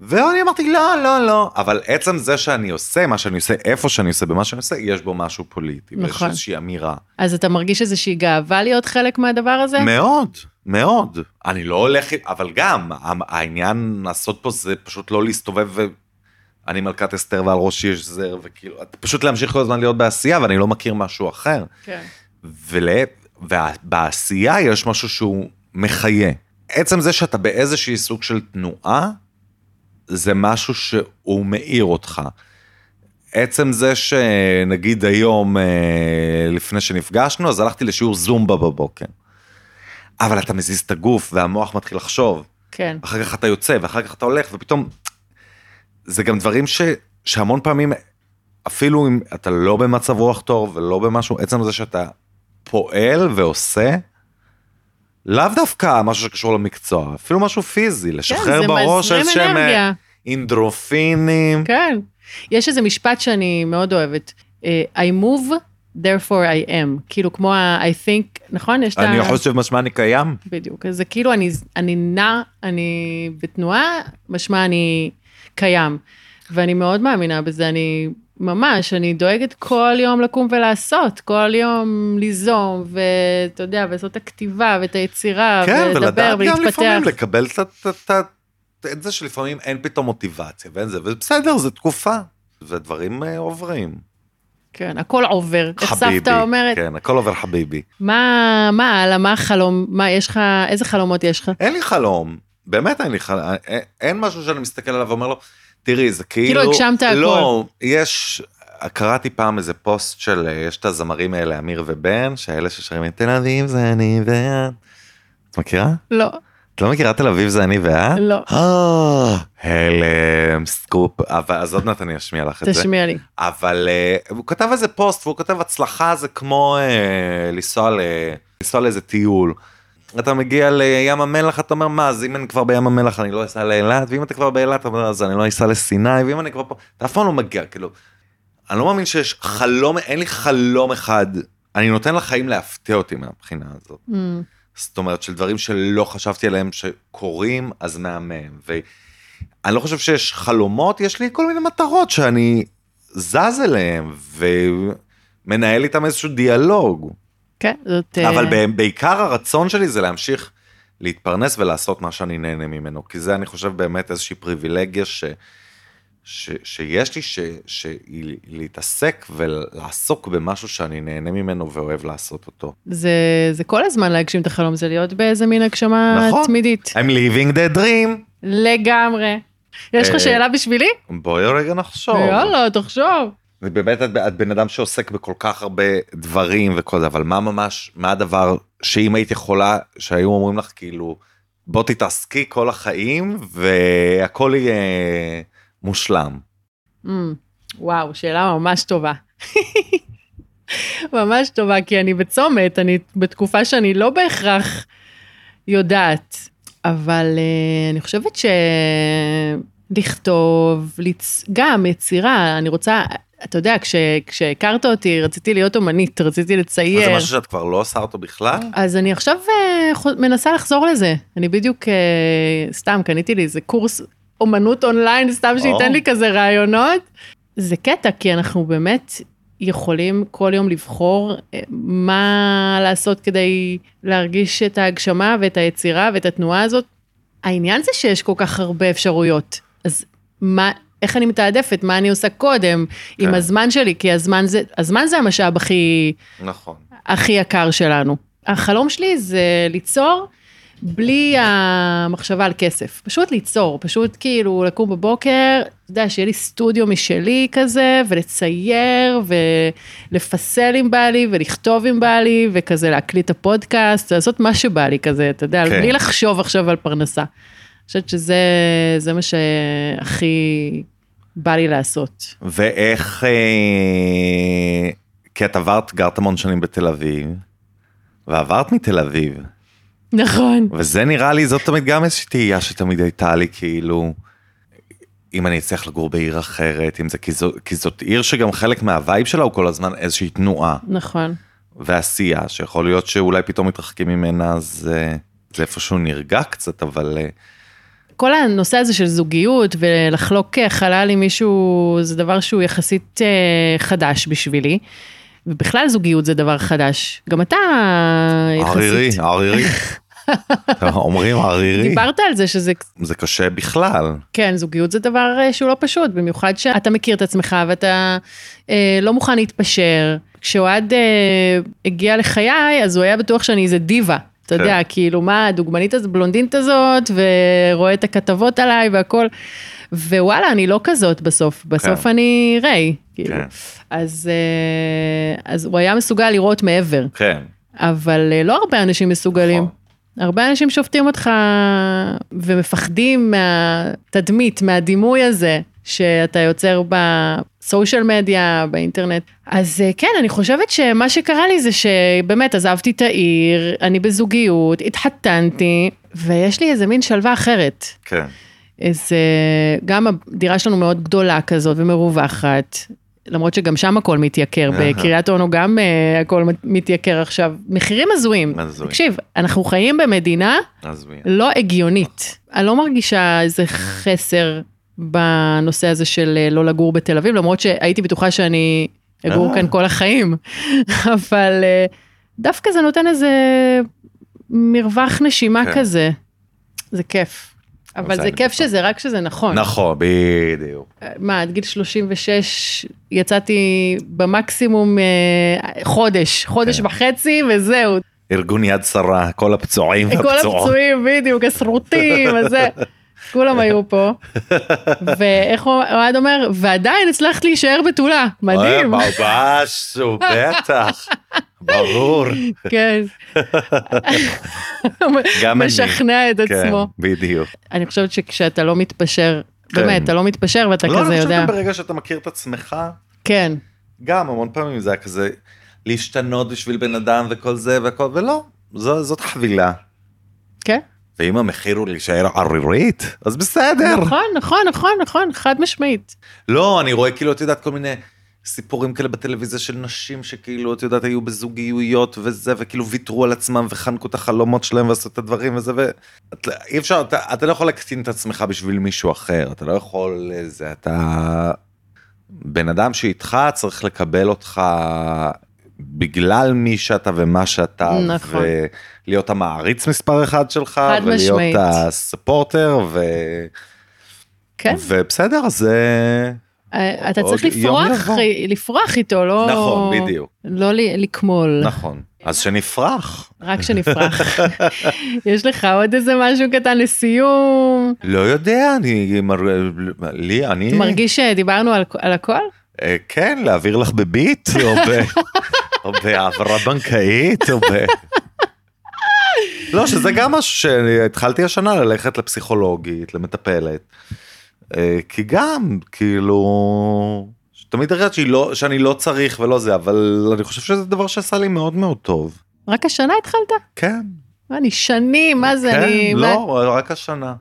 ואני אמרתי לא לא לא אבל עצם זה שאני עושה מה שאני עושה איפה שאני עושה במה שאני עושה יש בו משהו פוליטי נכון. ויש איזושהי אמירה. אז אתה מרגיש איזושהי גאווה להיות חלק מהדבר הזה? מאוד מאוד אני לא הולך אבל גם העניין לעשות פה זה פשוט לא להסתובב ואני מלכת אסתר ועל ראשי יש זר וכאילו פשוט להמשיך כל הזמן להיות בעשייה ואני לא מכיר משהו אחר. כן. ולה, ובעשייה יש משהו שהוא מחיה. עצם זה שאתה באיזשהי סוג של תנועה. זה משהו שהוא מאיר אותך. עצם זה שנגיד היום, אה, לפני שנפגשנו, אז הלכתי לשיעור זומבה בבוקר. אבל אתה מזיז את הגוף והמוח מתחיל לחשוב. כן. אחר כך אתה יוצא ואחר כך אתה הולך ופתאום... זה גם דברים ש, שהמון פעמים, אפילו אם אתה לא במצב רוח טוב ולא במשהו, עצם זה שאתה פועל ועושה, לאו דווקא משהו שקשור למקצוע, אפילו משהו פיזי, לשחרר כן, בראש איזשהם אינדרופינים. כן, יש איזה משפט שאני מאוד אוהבת, uh, I move, therefore I am, כאילו כמו ה-I think, נכון? יש את ה... אני חושב משמע אני קיים. בדיוק, זה כאילו אני, אני נע, אני בתנועה, משמע אני קיים. ואני מאוד מאמינה בזה, אני ממש, אני דואגת כל יום לקום ולעשות, כל יום ליזום, ואתה יודע, ולעשות את הכתיבה ואת היצירה, כן, ולדבר ולהתפתח. כן, ולדעת גם לפעמים לקבל את זה שלפעמים אין פתאום מוטיבציה ואין זה, ובסדר, זו תקופה, ודברים uh, עוברים. כן, הכל עובר, איך סבתא אומרת. כן, הכל עובר חביבי. מה, מה הלאה, מה החלום, מה יש לך, איזה חלומות יש לך? אין לי חלום, באמת אין לי חלום, אין, אין משהו שאני מסתכל עליו ואומר לו, תראי, זה כאילו... כאילו הגשמת הכל. לא, יש, קראתי פעם איזה פוסט של, יש את הזמרים האלה, אמיר ובן, שאלה ששרים את תל אביב זה אני ואת. את מכירה? לא. את לא מכירה תל אביב זה אני ואת? לא. אה, הלם, סקופ, אבל אז עוד מעט אני אשמיע לך את זה. תשמיע לי. אבל אה, הוא כתב איזה פוסט והוא כותב הצלחה זה כמו אה, לנסוע לאיזה טיול. אתה מגיע לים המלח אתה אומר מה אז אם אני כבר בים המלח אני לא אסע לאילת ואם אתה כבר באילת אתה אומר אז אני לא אסע לסיני ואם אני כבר פה אתה אף פעם לא מגיע כאילו. אני לא מאמין שיש חלום אין לי חלום אחד אני נותן לחיים להפתיע אותי מהבחינה הזאת. ממ. זאת אומרת של דברים שלא חשבתי עליהם שקורים אז מהמם ואני לא חושב שיש חלומות יש לי כל מיני מטרות שאני זז אליהם ומנהל איתם איזשהו דיאלוג כן, זאת... אה, אבל בעיקר הרצון שלי זה להמשיך להתפרנס ולעשות מה שאני נהנה ממנו כי זה אני חושב באמת איזושהי פריבילגיה ש... ש, שיש לי ש, שהיא להתעסק ולעסוק במשהו שאני נהנה ממנו ואוהב לעשות אותו. זה, זה כל הזמן להגשים את החלום, זה להיות באיזה מין הגשמה נכון. תמידית. I'm living the dream. לגמרי. יש לך אה, שאלה בשבילי? בואי רגע נחשוב. יאללה, תחשוב. ובאמת את, את בן אדם שעוסק בכל כך הרבה דברים וכל זה, אבל מה ממש, מה הדבר שאם היית יכולה, שהיו אומרים לך כאילו, בוא תתעסקי כל החיים והכל יהיה מושלם. Mm, וואו, שאלה ממש טובה. ממש טובה, כי אני בצומת, אני בתקופה שאני לא בהכרח יודעת, אבל uh, אני חושבת שלכתוב, לצ... גם יצירה, אני רוצה, אתה יודע, כש... כשהכרת אותי, רציתי להיות אומנית, רציתי אז לצייר. זה משהו שאת כבר לא עושה אותו בכלל? אז אני עכשיו uh, מנסה לחזור לזה. אני בדיוק, uh, סתם קניתי לי איזה קורס אומנות אונליין, סתם שייתן או. לי כזה רעיונות. זה קטע, כי אנחנו באמת יכולים כל יום לבחור אה, מה לעשות כדי להרגיש את ההגשמה ואת היצירה ואת התנועה הזאת. העניין זה שיש כל כך הרבה אפשרויות. אז מה, איך אני מתעדפת? מה אני עושה קודם עם כן. הזמן שלי? כי הזמן זה, הזמן זה המשאב הכי... נכון. הכי יקר שלנו. החלום שלי זה ליצור בלי המחשבה על כסף. פשוט ליצור, פשוט כאילו לקום בבוקר, אתה יודע, שיהיה לי סטודיו משלי כזה, ולצייר, ולפסל אם בא לי, ולכתוב אם בא לי, וכזה להקליט את הפודקאסט, לעשות מה שבא לי כזה, אתה יודע, כן. בלי לחשוב עכשיו על פרנסה. אני חושבת שזה זה מה שהכי בא לי לעשות. ואיך, אה, כי את עברת, גרת המון שנים בתל אביב, ועברת מתל אביב, נכון. וזה נראה לי, זאת תמיד גם איזושהי תהייה שתמיד הייתה לי, כאילו, אם אני אצליח לגור בעיר אחרת, אם זה, כי, זו, כי זאת עיר שגם חלק מהווייב שלה הוא כל הזמן איזושהי תנועה נכון. ועשייה, שיכול להיות שאולי פתאום מתרחקים ממנה, אז אה, זה איפשהו נרגע קצת, אבל אה, כל הנושא הזה של זוגיות ולחלוק חלל עם מישהו זה דבר שהוא יחסית אה, חדש בשבילי. ובכלל זוגיות זה דבר חדש. גם אתה ערירי, יחסית. ערירי. אומרים ערירי, דיברת על זה שזה, זה קשה בכלל. כן, זוגיות זה דבר אה, שהוא לא פשוט, במיוחד שאתה מכיר את עצמך ואתה אה, לא מוכן להתפשר. כשאוהד אה, הגיע לחיי, אז הוא היה בטוח שאני איזה דיבה. אתה כן. יודע, כאילו, מה, הדוגמנית הזאת, בלונדינית הזאת, ורואה את הכתבות עליי והכל. ווואלה, אני לא כזאת בסוף, בסוף כן. אני ריי. כאילו. כן. אז, אה, אז הוא היה מסוגל לראות מעבר, כן. אבל אה, לא הרבה אנשים מסוגלים. נכון. הרבה אנשים שופטים אותך ומפחדים מהתדמית, מהדימוי הזה שאתה יוצר בסושיאל מדיה, באינטרנט. אז אה, כן, אני חושבת שמה שקרה לי זה שבאמת עזבתי את העיר, אני בזוגיות, התחתנתי, ויש לי איזה מין שלווה אחרת. כן. איזה, גם הדירה שלנו מאוד גדולה כזאת ומרווחת, למרות שגם שם הכל מתייקר. בקריית אונו גם uh, הכל מתייקר עכשיו, מחירים הזויים. הזוי. תקשיב, אנחנו חיים במדינה עזבי. לא הגיונית. אני לא מרגישה איזה חסר בנושא הזה של אה, לא לגור בתל אביב, למרות שהייתי בטוחה שאני אגור אה. כאן כל החיים, אבל אה, דווקא זה נותן איזה מרווח נשימה כן. כזה. זה כיף. אבל זה כיף בטוח. שזה רק שזה נכון. נכון, בדיוק. מה, עד גיל 36 יצאתי במקסימום חודש, חודש כן. וחצי וזהו. ארגון יד שרה, כל הפצועים כל והפצועות. הפצועים, בדיוק, הסרוטים, וזה. כולם היו פה. ואיך אוהד אומר, ועדיין הצלחת להישאר בתולה, מדהים. ממש, בטח. ברור. כן. גם אני. משכנע את כן, עצמו. בדיוק. אני חושבת שכשאתה לא מתפשר, כן. באמת, אתה לא מתפשר ואתה לא, כזה אני יודע. חושב שברגע שאתה מכיר את עצמך, כן, גם המון פעמים זה היה כזה להשתנות בשביל בן אדם וכל זה והכל, ולא, זאת חבילה. כן. ואם המחיר הוא להישאר ערירית, אז בסדר. נכון, נכון, נכון, נכון, חד משמעית. לא, אני רואה כאילו, את יודעת, כל מיני סיפורים כאלה בטלוויזיה של נשים שכאילו, את יודעת, היו בזוגיות וזה, וכאילו ויתרו על עצמם וחנקו את החלומות שלהם ועשו את הדברים וזה, ואי אפשר, אתה, אתה לא יכול להקטין את עצמך בשביל מישהו אחר, אתה לא יכול, זה, אתה... בן אדם שאיתך צריך לקבל אותך בגלל מי שאתה ומה שאתה, נכון. ולהיות המעריץ מספר אחד שלך, חד ולהיות משמעית. הספורטר, ו... כן. ובסדר, זה... אה, אתה צריך לפרוח. לפרוח איתו, לא... נכון, בדיוק. לא לקמול, נכון. אז שנפרח. רק שנפרח. יש לך עוד איזה משהו קטן לסיום? לא יודע, אני... לי, אני... אתה מרגיש שדיברנו על- על הכל? אה, כן, להעביר לך בביט, או, ב... או בהעברה בנקאית, או ב... לא, שזה גם משהו שהתחלתי השנה ללכת לפסיכולוגית, למטפלת. אה, כי גם, כאילו... תמיד הרגשתי לא, שאני לא צריך ולא זה, אבל אני חושב שזה דבר שעשה לי מאוד מאוד טוב. רק השנה התחלת? כן. אני שנים, מה זה, כן, אני... לא, מה- רק השנה.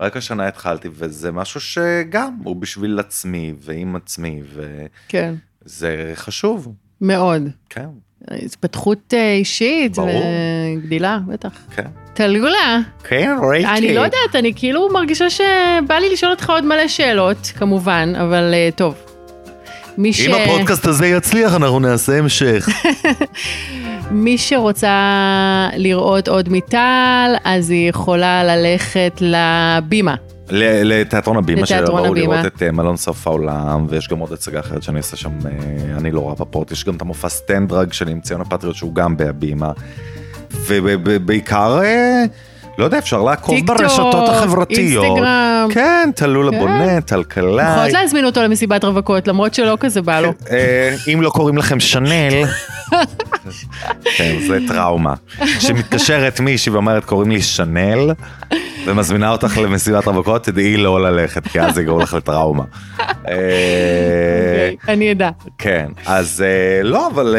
רק השנה התחלתי, וזה משהו שגם הוא בשביל עצמי ועם עצמי, כן, וזה חשוב. מאוד. כן, התפתחות אה, אישית, ברור. וגדילה, בטח. כן. טלולה, כן, ראיתי. אני לא יודעת, אני כאילו מרגישה שבא לי לשאול אותך עוד מלא שאלות, כמובן, אבל אה, טוב. מי, ש... אם הפודקאסט הזה יצליח, אנחנו נעשה המשך. מי שרוצה לראות עוד מטל, אז היא יכולה ללכת לבימה. לתיאטרון הבימה, שבאו. לראות את אה, מלון סוף העולם, ויש גם עוד הצגה אחרת שאני עושה שם, אה, אני לא רואה בפורט, יש גם את המופע סטנדרג שלי עם ציון הפטריוט שהוא גם בהבימה. ובעיקר, אה, לא יודע, אפשר לעקוב ברשתות החברתיות. אינסטגרם. כן, תלולה כן. בונט, טלקלעי. יכולות להזמין אותו למסיבת רווקות, למרות שלא כזה בא לו. אה, אם לא קוראים לכם שנל, כן, זה טראומה. שמתקשרת מישהי ואומרת קוראים לי שנל, ומזמינה אותך למסיבת רווקות, תדעי לא ללכת, כי אז יגרום לך לטראומה. אה, אוקיי, אני אדע. כן, אז אה, לא, אבל...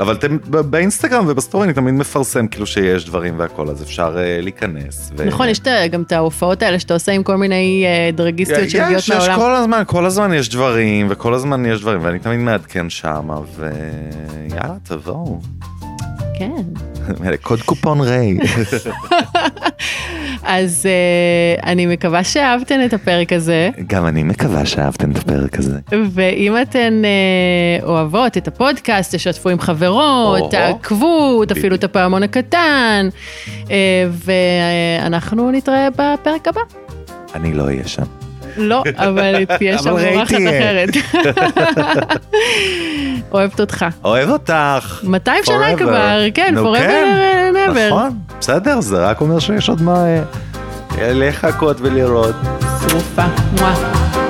אה, אבל אתם באינסטגרם ובסטורי אני תמיד מפרסם כאילו שיש דברים והכל, אז אפשר אה, להיכנס. ו- נכון, יש את ה- גם את ההופעות האלה שאתה עושה עם כל מיני אה, דרגיסטיות שמגיעות יש, יש מהעולם. כל הזמן, כל הזמן יש דברים, וכל הזמן יש דברים, ואני תמיד מעדכן שם, ויאללה, תבואו. כן. קוד קופון ריי. אז אה, אני מקווה שאהבתן את הפרק הזה, גם אני מקווה שאהבתם את הפרק הזה. ואם אתן אה, אוהבות את הפודקאסט, תשתפו עם חברות. תעקבו, תפעילו את הפעמון הקטן, אה, ואנחנו נתראה בפרק הבא. אני לא אהיה שם. לא, אבל תהיה שם אורחת. אחרת. אוהבת אותך. אוהב אותך. 200 שנה. כבר, כן, forever כן. and ever. נכון, בסדר, זה רק אומר שיש עוד מה אה, לחכות ולראות. שרופה. מואה.